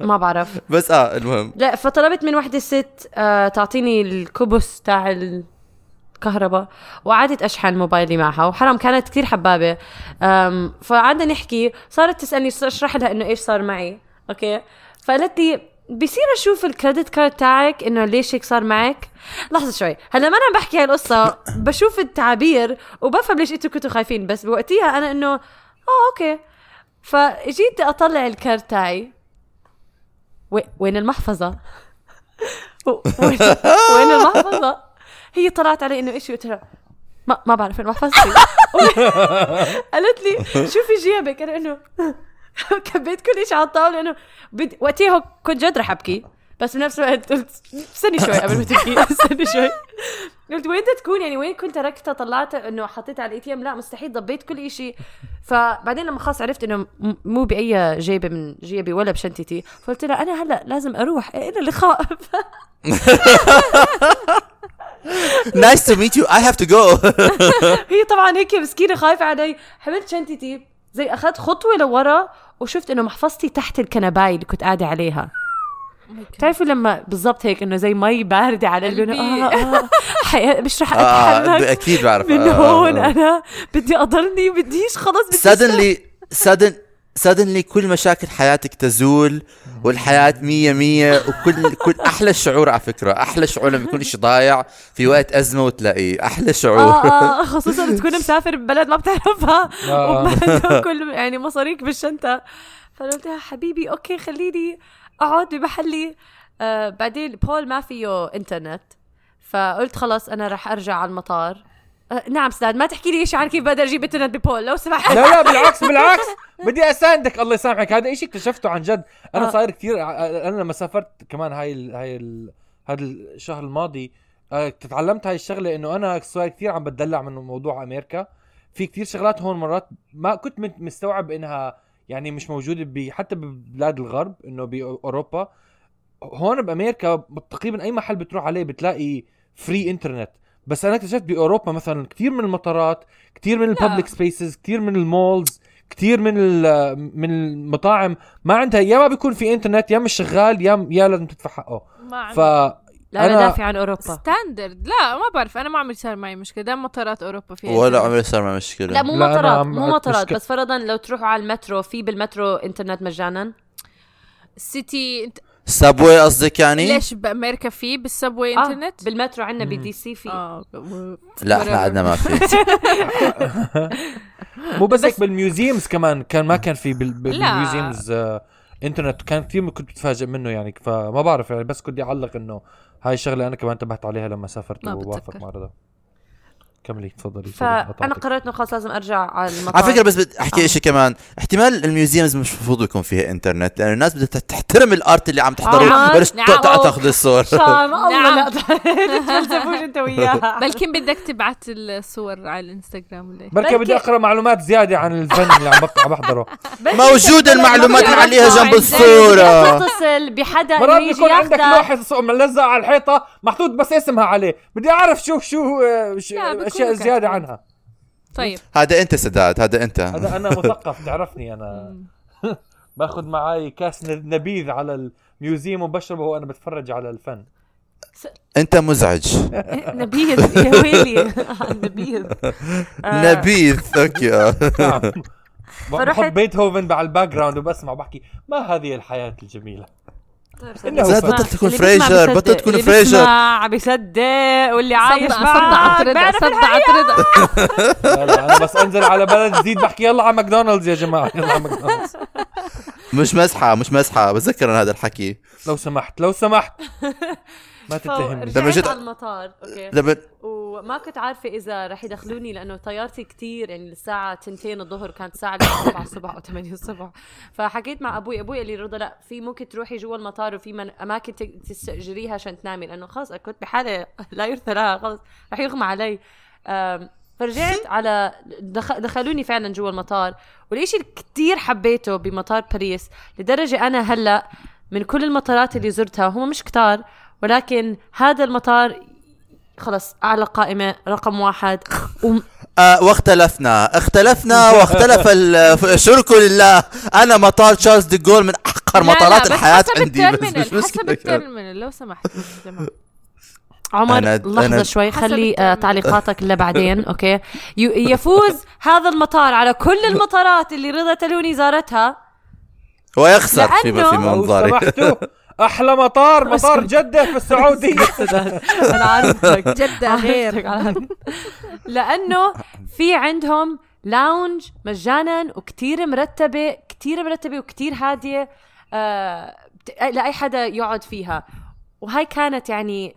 ما بعرف. بس آه المهم. لا فطلبت من وحدة ست آه تعطيني الكبس تاع الكهرباء وقعدت أشحن موبايلي معها وحرام كانت كثير حبابة. فقعدنا نحكي صارت تسألني اشرح لها إنه إيش صار معي. okay؟ فقالت لي بصير أشوف ال credit card تاعك إنه ليش هيك صار معك؟ لحظة شوي هلا ما أنا بحكي هاي القصة بشوف التعابير وبفهم ليش إنتوا كنتوا خايفين بس بوقتها أنا إنه آه okay. فجيت أطلع ال card تاعي. وي- وين المحفظة؟ وين المحفظة؟ هي طلعت علي إنه إيش قلت لها؟ ما ما بعرف وين محفظتي قالت لي شوفي جيبك. أنا إنه كبيت كل شيء على الطاولة إنه بد... وقتها كنت جد رح أبكي بس بنفس الوقت قلت استني شوي قبل ما تبكي استني شوي. قلت وين تكون؟ يعني وين كنت تركتها طلعتها إنه حطيتها على ال ATM لا مستحيل ضبيت كل شيء فبعدين لما خلص عرفت إنه مو بأي جيبة من جيبي ولا بشنطتي فقلت لها أنا هلأ لازم أروح إلى اللقاء. nice to meet you I have to go هي طبعا هيك مسكينة خايفة علي. حملت شنطتي زي أخذت خطوة لورا وشفت إنه محفظتي تحت الكنباي اللي كنت قاعدة عليها. بتعرفوا لما بالضبط هيك إنه زي مي باردة على قلبي آه آه حياة مش رح آه أتحرك. أكيد بعرف. من آه، آه، هون آه. أنا بدي أضلني بديش خلص بدي suddenly sudden suddenly كل مشاكل حياتك تزول والحياة مية مية وكل كل أحلى شعور على فكرة أحلى شعور لما يكون إشي ضايع في وقت أزمة وتلاقيه أحلى شعور. آه آه خصوصا تكون مسافر ببلد ما بتعرفها آه. وما عنده كل يعني مصاريك بالشنطة. فقلت لها حبيبي okay خليني أقعد بمحلي. آه بعدين بول ما فيه إنترنت فقلت خلص أنا رح أرجع على المطار. آه نعم سداد ما تحكي لي شيء عن كيف بقدر أجيب إنترنت ببول؟ لو سمحت. لا لا بالعكس بالعكس. بدي أساندك الله يسامحك. هذا إشي اكتشفته عن جد. أنا آه. صاير كثير أنا لما سافرت كمان هاي ال هاي ال هذا الشهر الماضي تعلمت هاي الشغلة إنه أنا صاير كثير عم بتدلع من موضوع أمريكا. في كثير شغلات هون مرات ما كنت مستوعب إنها يعني مش موجودة حتى ببلاد الغرب إنه باوروبا هون بأمريكا تقريبا أي محل بتروح عليه بتلاقي free internet بس أنا اكتشفت بأوروبا مثلا كثير من المطارات كثير من ال public spaces كثير من ال malls كثير من ال- من المطاعم. ما عندها يا ما بيكون في انترنت يا مش شغال يا يا لازم تدفع حقه. ما ف عندي لا أنا أنا- دافع عن أوروبا. standard لا ما بعرف. أنا ما عمري صار معي مشكلة. دام مطارات أوروبا فيها ولا. عمري صار معي مشكلة. لا مو لا، مطارات عم- مو مطارات مشكلة. بس فرضا لو تروحوا على المترو في بالمترو انترنت مجانا؟ ال city انت subway قصدك يعني؟ ليش بامريكا في بال subway آه إنترنت؟ بالمترو عندنا بدي سي في. آه لا إحنا عندنا ما في. مو بس هيك بال museums كمان كان ما كان في بال- لا. بال museums آه، إنترنت. كان كثير كنت بتفاجئ منه يعني فما بعرف يعني بس كنت أعلق إنه هاي الشغلة أنا كمان انتبهت عليها لما سافرت ووافق. مع رضا كملي تفضلي فانا. قررت إنه خلص لازم أرجع على المطار. على فكرة بس بدي أحكي آه. شيء كمان. احتمال ال museums مش المفروض يكون فيها إنترنت لأنه الناس بدها تحترم ال art اللي عم تحضره آه، بلاش نعم. تاخذ الصور. شام الله نعم. لا. تفلسفوش انت وياها بلكن بدك تبعت الصور على الإنستغرام ولا؟ بركي بدي أقرأ معلومات زيادة عن الفن اللي عم بحضره. موجودة المعلومات بدك عليها جنب الصورة. تتصل بحدا مرات بيكون عندك لوحة ملزقة على الحيطة محطوط بس اسمها عليه بدي أعرف شو شو آه، أشياء زيادة. عنها. طيب. هذا أنت سداد هذا أنت. هذا أنا مثقف تعرفني أنا. باخذ معي كاس نبيذ على ال museum وبشربه وأنا بتفرج على الفن. أنت مزعج. نبيذ يا ويلي؟ نبيذ. آه، نبيذ أوكي. نعم. فرحت- بحط بيتهوفن على ال background وبسمع بحكي ما هذه الحياة الجميلة؟ إنه زاد فن. بطل تكون الليفريجر بيصدق، بطل تكون الليفريجر. بيسمع بيصدق واللي عايش رضا بيعرف صدعت رضا. لا لا أنا بس أنزل على بلد جديد بحكي يلا على ماكدونالدز يا جماعة يلا على ماكدونالدز. مش مزحه مش مزحه بتذكر أنا هذا الحكي. لو سمحت لو سمحت. ما تتهمني. لما جيت- على المطار أوكي. لما وما كنت عارفة إذا رح يدخلوني لأنه طيارتي كتير يعني الساعة 2 الظهر كانت الساعة 7 الصبح أو 8 الصبح. فحكيت مع أبوي أبوي قال لي رضا لا في ممكن تروحي جوا المطار وفي من أماكن تستأجريها عشان تنامي لأنه خلص كنت بحاله لا يرثى لها خلص رح يغمى علي. فرجعت على دخ... دخلوني فعلا جوا المطار والشيء اللي كتير حبيته بمطار باريس لدرجة أنا هلأ من كل المطارات اللي زرتها هم مش كتار ولكن هذا المطار خلص أعلى قائمة رقم واحد. وم... آه واختلفنا. اختلفنا واختلف ال- شرك لله. أنا مطار تشارلز دي جول من أحقر لا، لا، مطارات بس الحياة عندي بس مش حسب ال terminal. لو سمحت. عمر أنا- لحظة أنا- شوي خلي آه. تعليقاتك لبعدين أوكي؟ ي- يفوز هذا المطار على كل المطارات اللي رضا تلوني زارتها. ويخسر في منظري. سمحتوا. أحلى مطار مطار جدة في السعودية. أنا عارفك جدة غير. لأنه في عندهم lounge مجانا وكتير مرتبة كتير مرتبة وكتير هادية آه بت- لأي حدا يقعد فيها. وهاي كانت يعني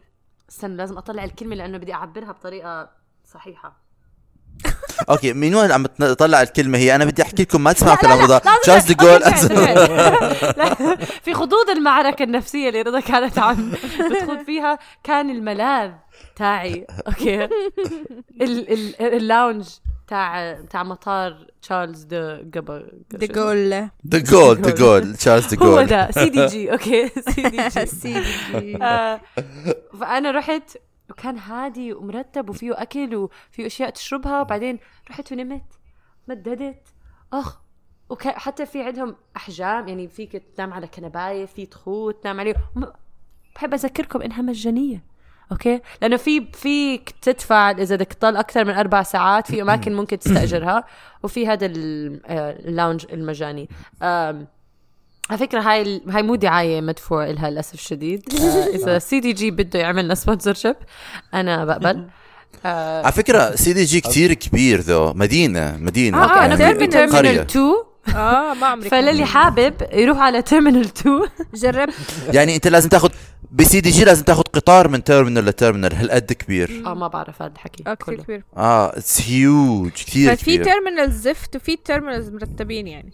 استنى لازم أطلع الكلمة لأنه بدي أعبرها بطريقة صحيحة. أوكي من وين عم تطلع الكلمة هي؟ أنا بدي أحكي لكم ما تسمعوا لا، كلام لا، رضا تشارلز جول في خضوض المعركة النفسية اللي رضا كانت عم بتخوض فيها كان الملاذ تاعي. أوكي. ال ال ال lounge تاع تاع مطار تشارلز دو جابا دي جول ذا جول ذا جول تشارلز دي هو ده. سي دي جي أوكي. سي دي جي سي دي آه، فأنا رحت وكان هادي ومرتب وفيه أكل وفيه أشياء تشربها. وبعدين رحت ونمت مددت. أخ وحتى في عندهم أحجام يعني فيك تنام على كنباية في تخوت تنام عليه. بحب أذكركم إنها مجانية أوكي؟ لأنه في فيك تدفع إذا بدك تضل أكثر من أربع ساعات في أماكن ممكن تستأجرها. وفي هذا ال- آه، ال lounge المجاني. على فكرة هاي ال- هاي مو دعاية مدفوع إلها للأسف الشديد. آه إذا CDG بده يعمل لنا sponsorship أنا بقبل. آه على فكرة CDG كتير كبير ذو. مدينة مدينة. آه أنا يعني كنت قرية. ب terminal 2 آه ما عمري فللي حابب يروح على terminal 2 جربت يعني أنت لازم تاخذ ب CDG لازم تاخذ قطار من terminal ل terminal هالقد كبير؟ آه ما بعرف هذا الحكي آه كثير كبير. آه it's huge كثير ففي كبير. terminal زفت وفي terminals مرتبين يعني.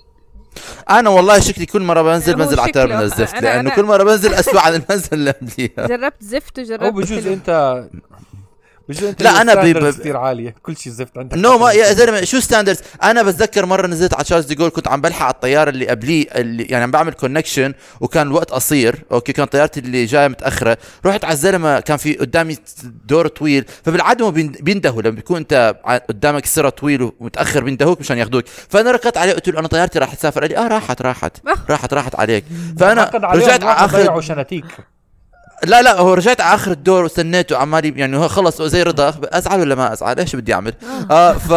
أنا والله شكلي كل مرة بنزل بنزل على شكله- terminal زفت أنا- لأنه أنا- كل مرة بنزل اسوء عن المنزل اللي قبليها. جربت زفت وجربت أو بجوز أنت لا، ب- كثير عالية؟ كل شيء زفت عندك no ما يا زلمة شو standards أنا بتذكر مرة نزلت على تشارلز دي جول كنت عم بلحق على الطيارة اللي قبليه اللي يعني عم بعمل connection وكان الوقت قصير أوكي كان طيارتي اللي جاية متأخرة. رحت على الزلمة كان في قدامي دور طويل فبالعاده بيندهوا لما بيكون أنت قدامك سرة طويل ومتأخر بيندهوك مشان ياخذوك فأنا ركضت عليه قلت له أنا طيارتي راح تسافر. قال لي آه راحت راحت راحت راحت عليك. فأنا رجعت على اخر شناتيك. لا لا هو رجعت على آخر الدور واستنيته عمالي يعني هو خلص زي رضا. أزعل ولا ما أزعل؟ إيش بدي أعمل؟ آه. ف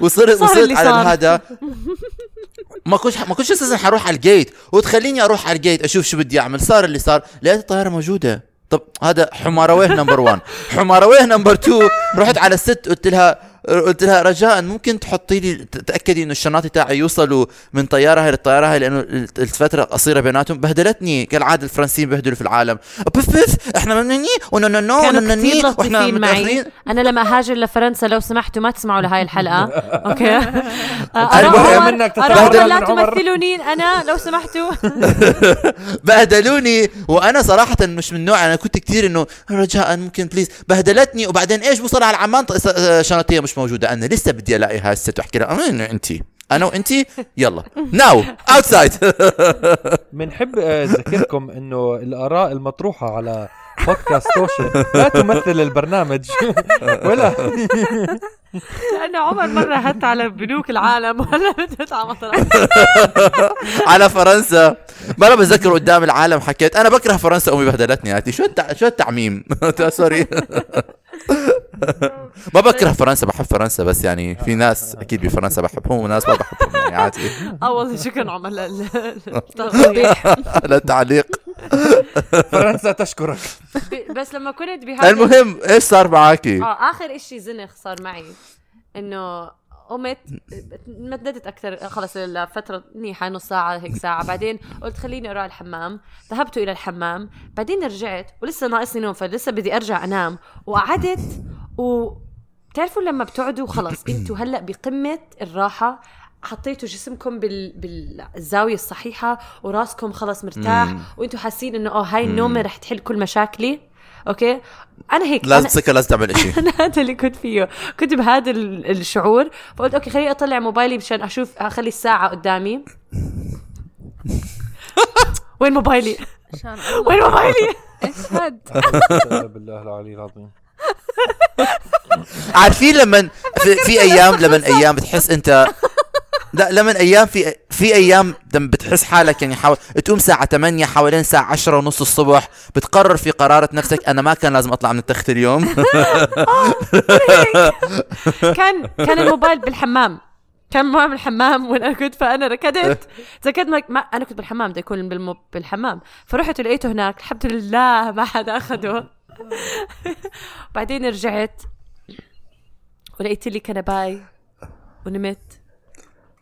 وصرت اللي على. هذا ما كنتش ما كنتش أساسا حروح على ال gate وتخليني أروح على ال gate أشوف شو بدي أعمل. صار اللي صار. لقيت الطيارة موجودة. طب هذا حمرويه number 1 حمارويه number 2 رحت على الست قلت لها قلت لها رجاء ممكن تحطي لي تاكدي إنه الشنطة تاعي يوصلوا من طيارة هاي للطيارة هاي لأنه الفترة قصيرة بيناتهم. بهدلتني كالعادة الفرنسيين بهدلوا في العالم. بف بف إحنا منني و no no وإحنا متأخرين. أنا لما هاجر لفرنسا لو سمحتوا ما تسمعوا لهاي الحلقة. أوكي. المهم منك لا تمثلوني. أنا لو سمحتوا. بهدلوني. وأنا صراحة مش من نوع أنا كنت كثير إنه رجاء ممكن please بهدلتني. وبعدين إيش؟ بوصل على عمان شنطيه مش موجودة. أنا لسه بدي ألاقي هاي الست وأحكي لها انت أنا وانت يلا. now outside بنحب أذكركم إنه الآراء المطروحة على بودكاست توشن لا تمثل البرنامج. ولا. لأنه عمر مرة هت على بنوك العالم ولا بدت على مطرح. على فرنسا. مره بتذكر قدام العالم حكيت. أنا بكره فرنسا أمي بهدلتني. هاتي شو التع... شو التعميم؟ sorry. ما بكره فرنسا بحب فرنسا بس يعني في ناس أكيد بفرنسا بحبهم وناس ما بحبهم يعني عادي. آه والله شكرا عمر للتعليق فرنسا تشكرك. بس لما كنت بهذا المهم إيش صار معك؟ آه آخر إشي زنخ صار معي إنه قمت مددت أكثر. خلص لفتره منيحه نص ساعة هيك ساعة. بعدين قلت خليني أروح الحمام. ذهبت إلى الحمام. بعدين رجعت ولسه ناقصني نوم فلسه بدي أرجع أنام. وقعدت و بتعرفوا لما بتقعدوا خلص أنتوا هلأ بقمة الراحة. حطيتوا جسمكم بال... بالزاوية الصحيحة وراسكم خلص مرتاح. وانتوا حاسين إنه آه هاي النومة رح تحل كل مشاكلي. أوكي؟ أنا هيك لازم تسكر لازم تعمل شيء أنا هذا اللي كنت فيه. كنت بهذا الشعور فقلت أوكي خليني أطلع موبايلي مشان أشوف أخلي الساعة قدامي. وين موبايلي؟ وين موبايلي؟ اشهد بالله العلي العظيم. عارفين لما في, في أيام لما أيام بتحس أنت لا لما أيام في في أيام بتحس حالك يعني حاول تقوم الساعة 8 حوالين الساعة 10 ونص الصبح بتقرر في قرارة نفسك أنا ما كان لازم أطلع من التخت اليوم. كان كان الموبايل بالحمام. كان ما بالحمام وأنا كنت فأنا ركضت. تذكرت ما أنا كنت بالحمام بدي يكون. بالحمام. فرحت لقيته هناك. الحمد لله ما حدا أخده. بعدين رجعت ولقيت لي كنباي ونمت.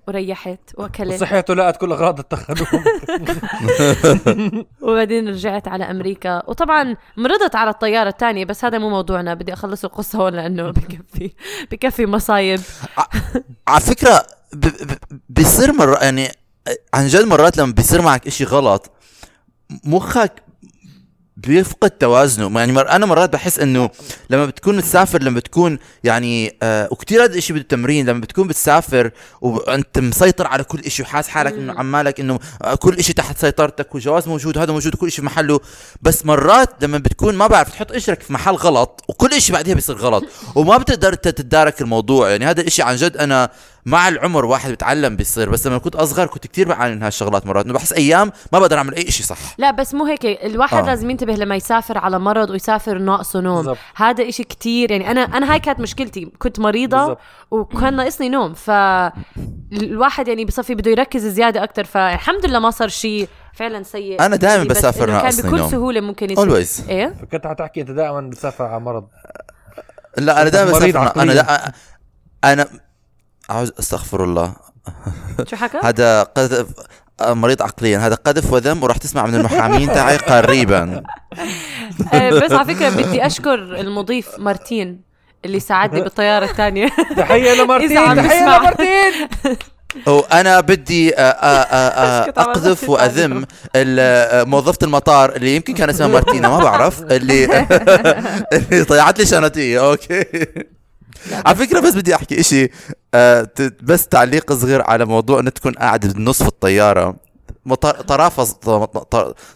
وريحت وأكلت. صحيت ولقت كل أغراض التخدم وبعدين رجعت على أمريكا. وطبعا مرضت على الطيارة الثانية بس هذا مو موضوعنا. بدي أخلص القصة هون لأنه بكفي بكفي مصايب. على فكرة بيصير مرة يعني عن جد مرات لما بيصير معك إشي غلط مخك بيفقد توازنه. يعني مر... أنا مرات بحس إنه لما بتكون مسافر لما بتكون يعني آه وكثير هذا الشيء بده تمرين لما بتكون بتسافر وانت مسيطر على كل شيء وحاس حالك إنه عمالك إنه آه، كل شيء تحت سيطرتك والجواز موجود وهذا موجود وكل شيء محله. بس مرات لما بتكون ما بعرف تحط قشرك في محل غلط وكل شيء بعدها بيصير غلط وما بتقدر تتدارك الموضوع. يعني هذا الشيء عن جد أنا مع العمر واحد بيتعلم بيصير بس لما كنت أصغر كنت كثير بعاني من هالشغلات مرات إنه بحس أيام ما بقدر أعمل أي شيء صح لا بس مو هيك الواحد آه. لازم ينتبه لما يسافر على مرض ويسافر ناقصه نوم بالزبط. هذا إشي كتير يعني أنا أنا هاي كانت مشكلتي كنت مريضة بالزبط. وكان ناقصني نوم فالواحد يعني بصفي بده يركز زيادة أكثر فالحمد لله ما صار شيء فعلا سيء أنا دائما بسافر ناقصني كان بكل نوم. سهولة ممكن يصير always إيه كنت حتحكي أنت دائما بتسافر على مرض لا أنا دائما بسافر أنا دا أنا عاوز أستغفر الله. شو حكى؟ هذا قذف مريض عقليا. هذا قذف وذم وراح تسمع من المحامين. تاعي قريبا. آه، بس على فكرة بدي أشكر المضيف مارتين اللي ساعدني بالطيارة الثانية. تحية لمارتين تحية لمارتين. وأنا بدي آه، آه، أقذف وأذم موظفة المطار اللي يمكن كان اسمها مارتينا ما بعرف. اللي اللي ضيعت لي شنطتي أوكي. على فكرة بس بدي أحكي إشي آه بس تعليق صغير على موضوع انك تكون قاعد بالنص في الطيارة. طرافة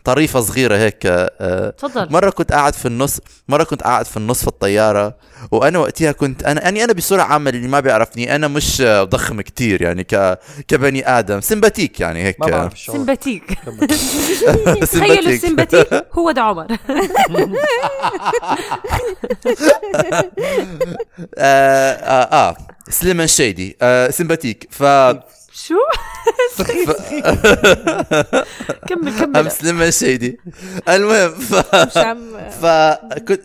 طريفة صغيرة هيك آه، تفضل. مرة كنت قاعد في النص مرة كنت قاعد في النص في الطيارة وأنا وقتها كنت أنا يعني أنا بصورة عامة اللي ما بيعرفني أنا مش ضخم كتير يعني ك كبني آدم سمباتيك يعني هيك. ما سمباتيك. تخيلوا السمباتيك هو ده عمر. آه, آه, آه سليمان شيدي. آه سمباتيك. ف شو؟ كمل كمل. أمس لما الشيدي المهم ف... فكنت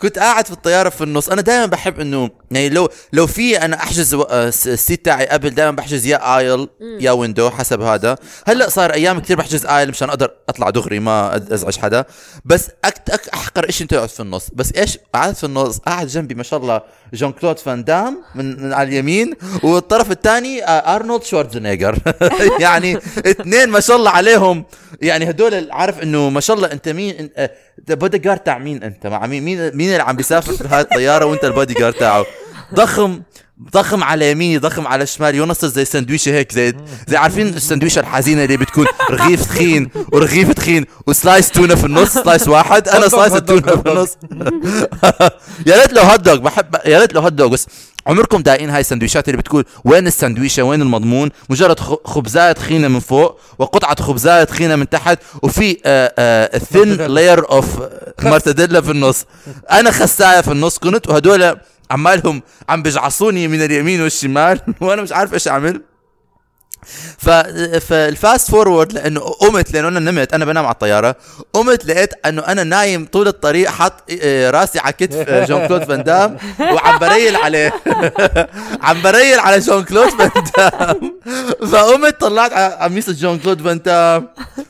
كنت قاعد في الطيارة في النص. أنا دائما بحب إنه يعني لو لو في أنا أحجز آه، ال seat تاعي قبل دائما بحجز يا aisle يا window حسب هذا. هلأ صار أيام كثير بحجز aisle مشان أقدر أطلع دغري ما أزعج حدا. بس أك أك أحقر شيء انت تقعد في النص. بس إيش؟ قعدت في النص قاعد جنبي ما شاء الله جون كلود فان دام من, من على اليمين والطرف الثاني آه، ارنولد شوارزنيجر يعني اثنين ما شاء الله عليهم. يعني هدول عارف إنه ما شاء الله أنت مين بودي جارد تاع مين أنت؟ مع مين مين اللي عم بيسافر في هاي الطيارة وأنت البودي جارد تاعه؟ ضخم. ضخم على يميني ضخم على شمالي يونس زي سندويشه هيك زي زي عارفين السندويشه الحزينة اللي بتكون رغيف تخين ورغيف تخين و slice تونة في النص slice واحد أنا slice التونة في. النص. يا ريت لو hot dog بحب يا ريت لو hot dog بس عمركم داقين هاي السندويشات اللي بتكون وين السندويشه وين المضمون؟ مجرد خ- خبزايه تخينة من فوق وقطعة خبزايه تخينة من تحت وفي thin. layer of مرتديلا في النص. أنا خساية في النص كنت وهدول عمالهم عم بيجعصوني من اليمين والشمال وأنا مش عارف إيش أعمل. ف فال fast forward لأنه قمت لأنه أنا نمت أنا بنام على الطيارة. قمت لقيت أنه أنا نايم طول الطريق حاط آه، راسي على كتف آه، جون كلود فان دام وعم بريل عليه. عم بريل على جون كلود فان دام. فقمت طلعت على قميص جون كلود فان دام.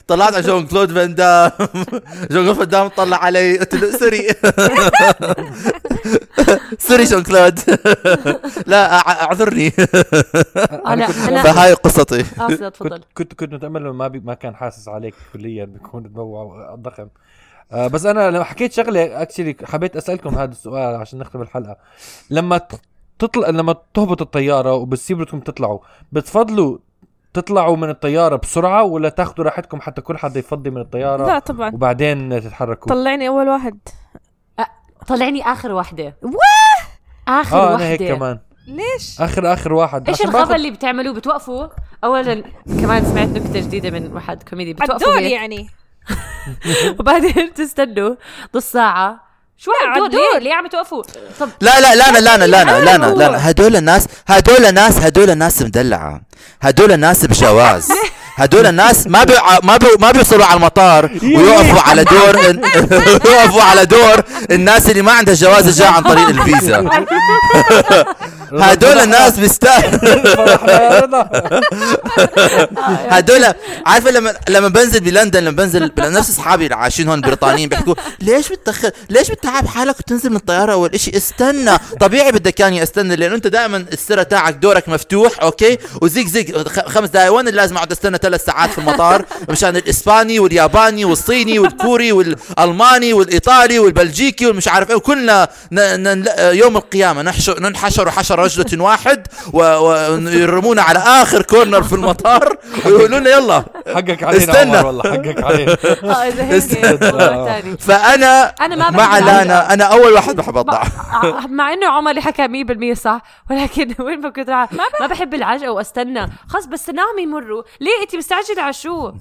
طلعت على جون كلود فان دام. جون كلود فان دام طلع علي. قلت له sorry. sorry جون كلود. لا أعذرني. أنا أنا قصتي آسف، تفضل. كنت كنت متأمل ما بي ما كان حاسس عليك كليا بيكون تبوع ضخم. آه بس أنا لما حكيت شغلة actually حبيت أسألكم هذا السؤال عشان نختم الحلقة. لما تطلع لما تهبط الطيارة وبتصير بدكم تطلعوا بتفضلوا تطلعوا من الطيارة بسرعة ولا تاخذوا راحتكم حتى كل حدا يفضي من الطيارة لا طبعا. وبعدين تتحركوا؟ طلعني أول واحد. طلعني آخر وحده واه! آخر آه وحده أنا هيك كمان. ليش اخر اخر واحد إيش عشان الغبا باخد- اللي بتعملوه بتوقفوا اولا كمان سمعت نكته جديده من واحد كوميدي بتوقفوا الدور يعني وبعدين بتستنوا نص ساعه شو عالدور. ليه ليه عم توقفوا طب لا لا لا لا لا لا لا لا. لا هدول الناس هدول الناس هدول الناس مدلعة هدول الناس بجواز هدول الناس ما بي ما بي ما بيوصلوا على المطار ويوقفوا على دور يوقفوا على دور الناس اللي ما عندها جواز جاء عن طريق الفيزا. هدول الناس بيستاهلوا رضا هدول عارفه لما لما بنزل بلندن لما بنزل نفس أصحابي اللي عايشين هون بريطانيين بيحكوا ليش بتدخل ليش بتتعب حالك وتنزل من الطيارة أول شيء استنى. طبيعي بدك اني استنى لأنه أنت دائما السر تاعك دورك مفتوح أوكي؟ وزيك زيك خمس دقائق وين اللي لازم أقعد استنى ثلاث ساعات في المطار مشان الإسباني والياباني والصيني والكوري والألماني والإيطالي والبلجيكي والمش عارف إيه. وكلنا ن- ن- يوم القيامة نحشر ننحشر حشر رجلة واحد و- ويرمونا على آخر corner في المطار ويقولوا لنا يلا حقك علينا استنى. عمر والله حقك علينا. آه ثاني فأنا أنا ما مع لانا أنا أول واحد بحب أطلع. مع- مع إنه عمر اللي حكى 100% صح ولكن وين ما كنت ما بحب العجقة وأستنى. خلص بستناهم يمروا. ليه انت مستعجلة على شو؟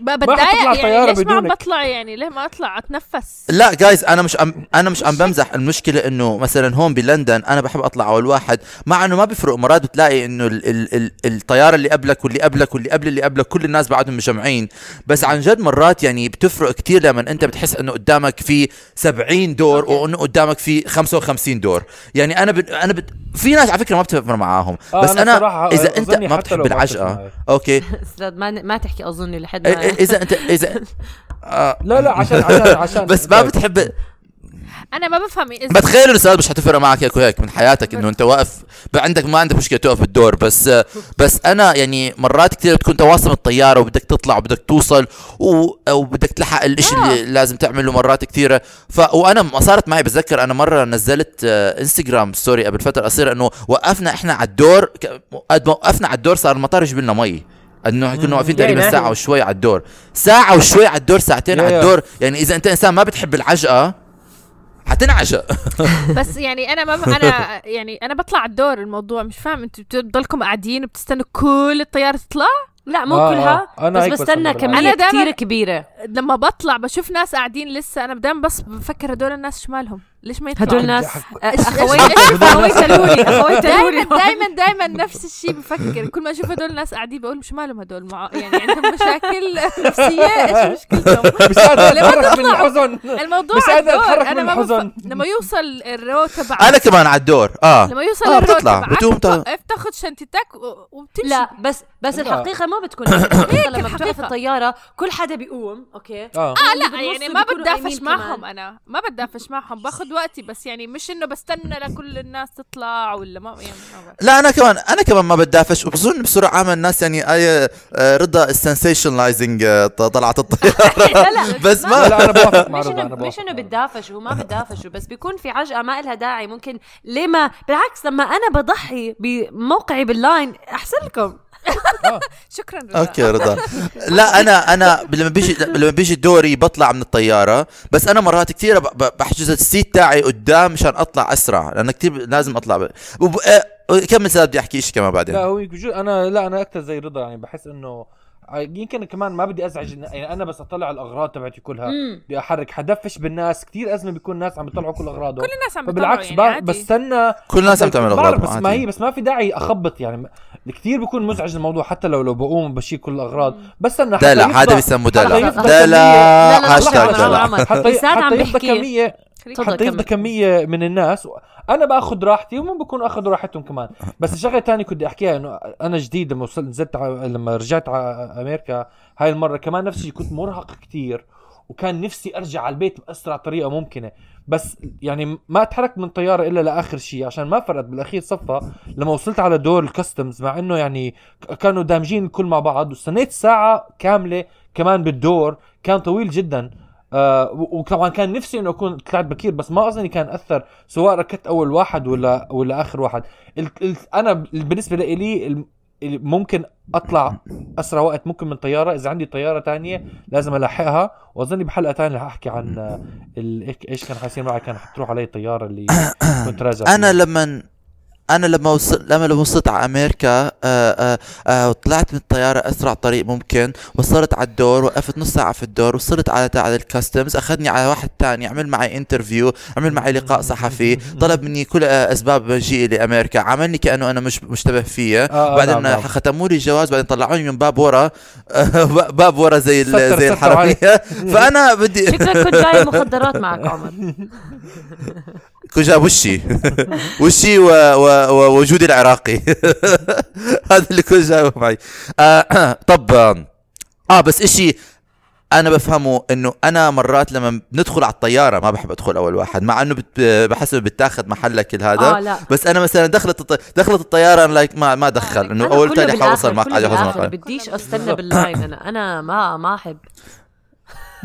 بتضايق يعني ليش ما عم. بطلع يعني؟ ليه ما اطلع؟ اتنفس. لا جايز أنا مش عم أنا مش عم بمزح. المشكلة إنه مثلا هون بلندن أنا بحب أطلع أول واحد مع إنه ما بيفرق مرات بتلاقي إنه ال ال ال الطيارة اللي قبلك واللي قبلك واللي قبل اللي قبلك كل الناس بعدهم مجمعين. بس عن جد مرات يعني بتفرق كتير لما أنت بتحس إنه قدامك في 70 دور. وإنه قدامك في 55 دور. يعني أنا أنا في ناس على فكرة ما بتفرق معاهم آه، بس أنا أنا, صراحة إذا أنت ما بتحب العجقه. أوكي. أستاذ ما ما تحكي أظن لحد ما إذا أنت إذا آه لا لا عشان عشان عشان. بس ما بتحب أنا ما بفهم إذا بتخيل الاستاذ مش حتفرق معك هيك وهيك من حياتك إنه أنت واقف عندك ما عندك مشكلة توقف بالدور بس بس أنا يعني مرات كثير بتكون انت واصل من الطياره وبدك تطلع وبدك توصل و... وبدك تلحق الإشي اللي لازم تعمله مرات كثيره ف وأنا ما صارت معي بتذكر أنا مرة نزلت آه، انستغرام story قبل فترة قصيرة إنه وقفنا إحنا على الدور قد ما وقفنا على الدور صار المطار يجيب لنا مي. إنه كنا واقفين تقريبا ساعة وشوي على الدور. ساعة وشوي على الدور ساعتين على. الدور. يعني إذا أنت إنسان ما بتحب العجقة حتنعجق بس يعني أنا ما ب... أنا يعني أنا بطلع الدور الموضوع مش فاهم أنتوا بتضلكم قاعدين وبتستنوا كل الطيارة تطلع؟ لا مو آه، كلها آه. أنا بس بستنى أنا دايماً- كثير كبيرة. لما بطلع بشوف ناس قاعدين لسه أنا دايما بس بفكر هدول الناس شمالهم. ليش ما يطلعوا؟ هدول ناس حك- أخوي أخوي تلوني أخوي تلوني دايما دايما نفس الشيء بفكر. كل ما أشوف هدول الناس قاعدين بقول مش مالهم هدول مع... يعني عندهم مشاكل نفسية. إيش مشكلتهم؟ مش قادر اتحرك من الحزن. الموضوع مش قادر أنا من. الحزن. لما يوصل ال row تبعك أنا كمان على الدور. آه. لما يوصل آه، ال row بتطلع، تبعك بتقوم تا- بتوقف تاخذ شنطتك وبتمشي لا بس بس. الحقيقة ما بتكون لما الحقيقة. بتوقف الطيارة كل حدا بيقوم أوكي. آه. آه لا يعني ما قايمين معهم. أنا. ما بدافش معهم باخذ وقتي بس يعني مش إنه بستنى لكل الناس تطلع ولا ما يعني ما. لا أنا كمان أنا كمان ما بدافش وبظن بسرعة عامة الناس يعني أي آه، رضا ال sensationalizing طلعت الطيارة. لا لا بس ما لا أنا بوافق مع مش رضا انه أنا مش إنه. بتدافش هو ما بتدافش بس بيكون في عجقة ما لها داعي. ممكن ليه ما بالعكس لما أنا بضحي بموقعي بال line أحسن لكم. شكرا رضا. أوكي رضا. لا أنا أنا لما بيجي لما بيجي دوري بطلع من الطيارة بس أنا مرات ب- بحجز ال seat تاعي قدام مشان أطلع أسرع لأن كثير لازم أطلع ب... وب... آه، كمل سبب بدي أحكي شيء كمان بعدين. لا هو أنا لا أنا أكثر زي رضا يعني بحس إنه يمكن كمان ما بدي ازعج يعني أنا بس اطلع الاغراض تبعتي كلها. بدي احرك حدفش بالناس كثير ازمه بيكون الناس عم يطلعوا كل اغراضهم كل الناس عم بيطلعوا يعني يعني. بستنى كل الناس عم تعمل اغراض بس ما هي بس ما في داعي اخبط يعني كثير بيكون مزعج الموضوع حتى لو لو بقوم بشيل كل الاغراض بس حتى دلع هذا بيسموه دلع دلع لا، لا، هاشتاج دلع. حتى بيحكي. كميه كمل. كميه من الناس أنا بأخذ راحتي وهم بيكونوا اخذوا راحتهم كمان. بس الشغلة الثانية كنت أحكيها إنه أنا جديد لما وصلت نزلت ع- لما رجعت على أمريكا هاي المرة كمان نفس الشيء كنت مرهق كتير وكان نفسي أرجع على البيت بأسرع طريقة ممكنة. بس يعني ما اتحركت من طيارة إلا لآخر شيء عشان ما فرقت بالأخير صفى لما وصلت على دور الكاستمز مع إنه يعني كانوا دامجين الكل مع بعض واستنيت ساعة كاملة كمان بالدور كان طويل جدا. آه وطبعا كان نفسي إنه أكون طلعت بكير بس ما أظني كان أثر سواء ركضت أول واحد ولا ولا آخر واحد ال ال أنا بالنسبة لي ممكن أطلع أسرع وقت ممكن من طيارة إذا عندي طيارة تانية لازم الحقها وأظني بحلقة تانية رح أحكي عن آه، إيش كان حيصير معي كان حتروح علي الطياره اللي كنت راجع أنا. لما أنا لما وصل لما لما وصلت على أمريكا آه آه آه طلعت من الطيارة أسرع طريق ممكن وصلت على الدور وقفت نص ساعة في الدور وصلت على على ال customs أخذني على واحد تاني عمل معي interview عمل معي لقاء صحفي طلب مني كل آه أسباب مجيئي لأمريكا عاملني كأنه أنا مش مشتبه فيه. آه، آه، بعدين نعم. ختموا لي الجواز بعدين طلعوني من باب ورا باب ورا زي ستر- زي ستر الحرامية. فأنا بدي شكلك كنت جاي مخدرات معك عمر. كنت جاب وشي. وشي و... و... ووجودي العراقي. هذا اللي كنت جايبه معي. آه طب آه، آه بس إشي أنا بفهمه إنه أنا مرات لما بندخل على الطيارة ما بحب أدخل أول واحد مع إنه. بحس بتاخذ محلك هذا. آه لا. بس أنا مثلا دخلت. دخلت الطيارة أنا like ما ما دخل إنه أول تاني حوصل معك كله على بديش أستنى بال line أنا أنا ما ما أحب.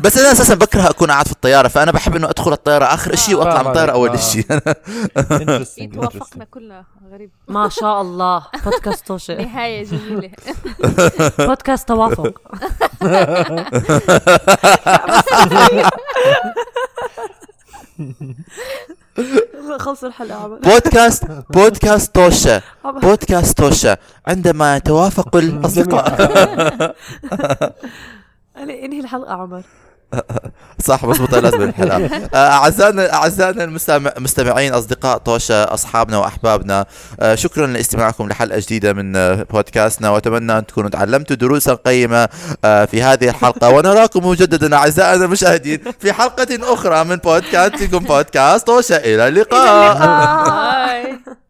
بس أنا أساسا بكره أكون قاعد في الطيارة فأنا بحب إنه أدخل الطيارة آخر شيء وأطلع من الطيارة. أول آه. شيء إيه،. توافقنا كلنا غريب. ما شاء الله. بودكاست توشي نهاية جميلة. بودكاست توافق. خلص الحلقة عمر بودكاست بودكاست توشا بودكاست توشا عندما يتوافق الأصدقاء. إنهي الحلقة عمر. صح بس لازم الحلقة آه، اعزائنا أعزائنا المستمع- المستمعين أصدقاء توشا أصحابنا وأحبابنا آه، شكرا لاستماعكم لحلقة جديدة من آه، بودكاستنا وأتمنى أن تكونوا تعلمتوا دروسا قيمة في هذه الحلقة. ونراكم مجددا أعزائنا المشاهدين في حلقة أخرى من بودكاستكم بودكاست توشا إلى اللقاء.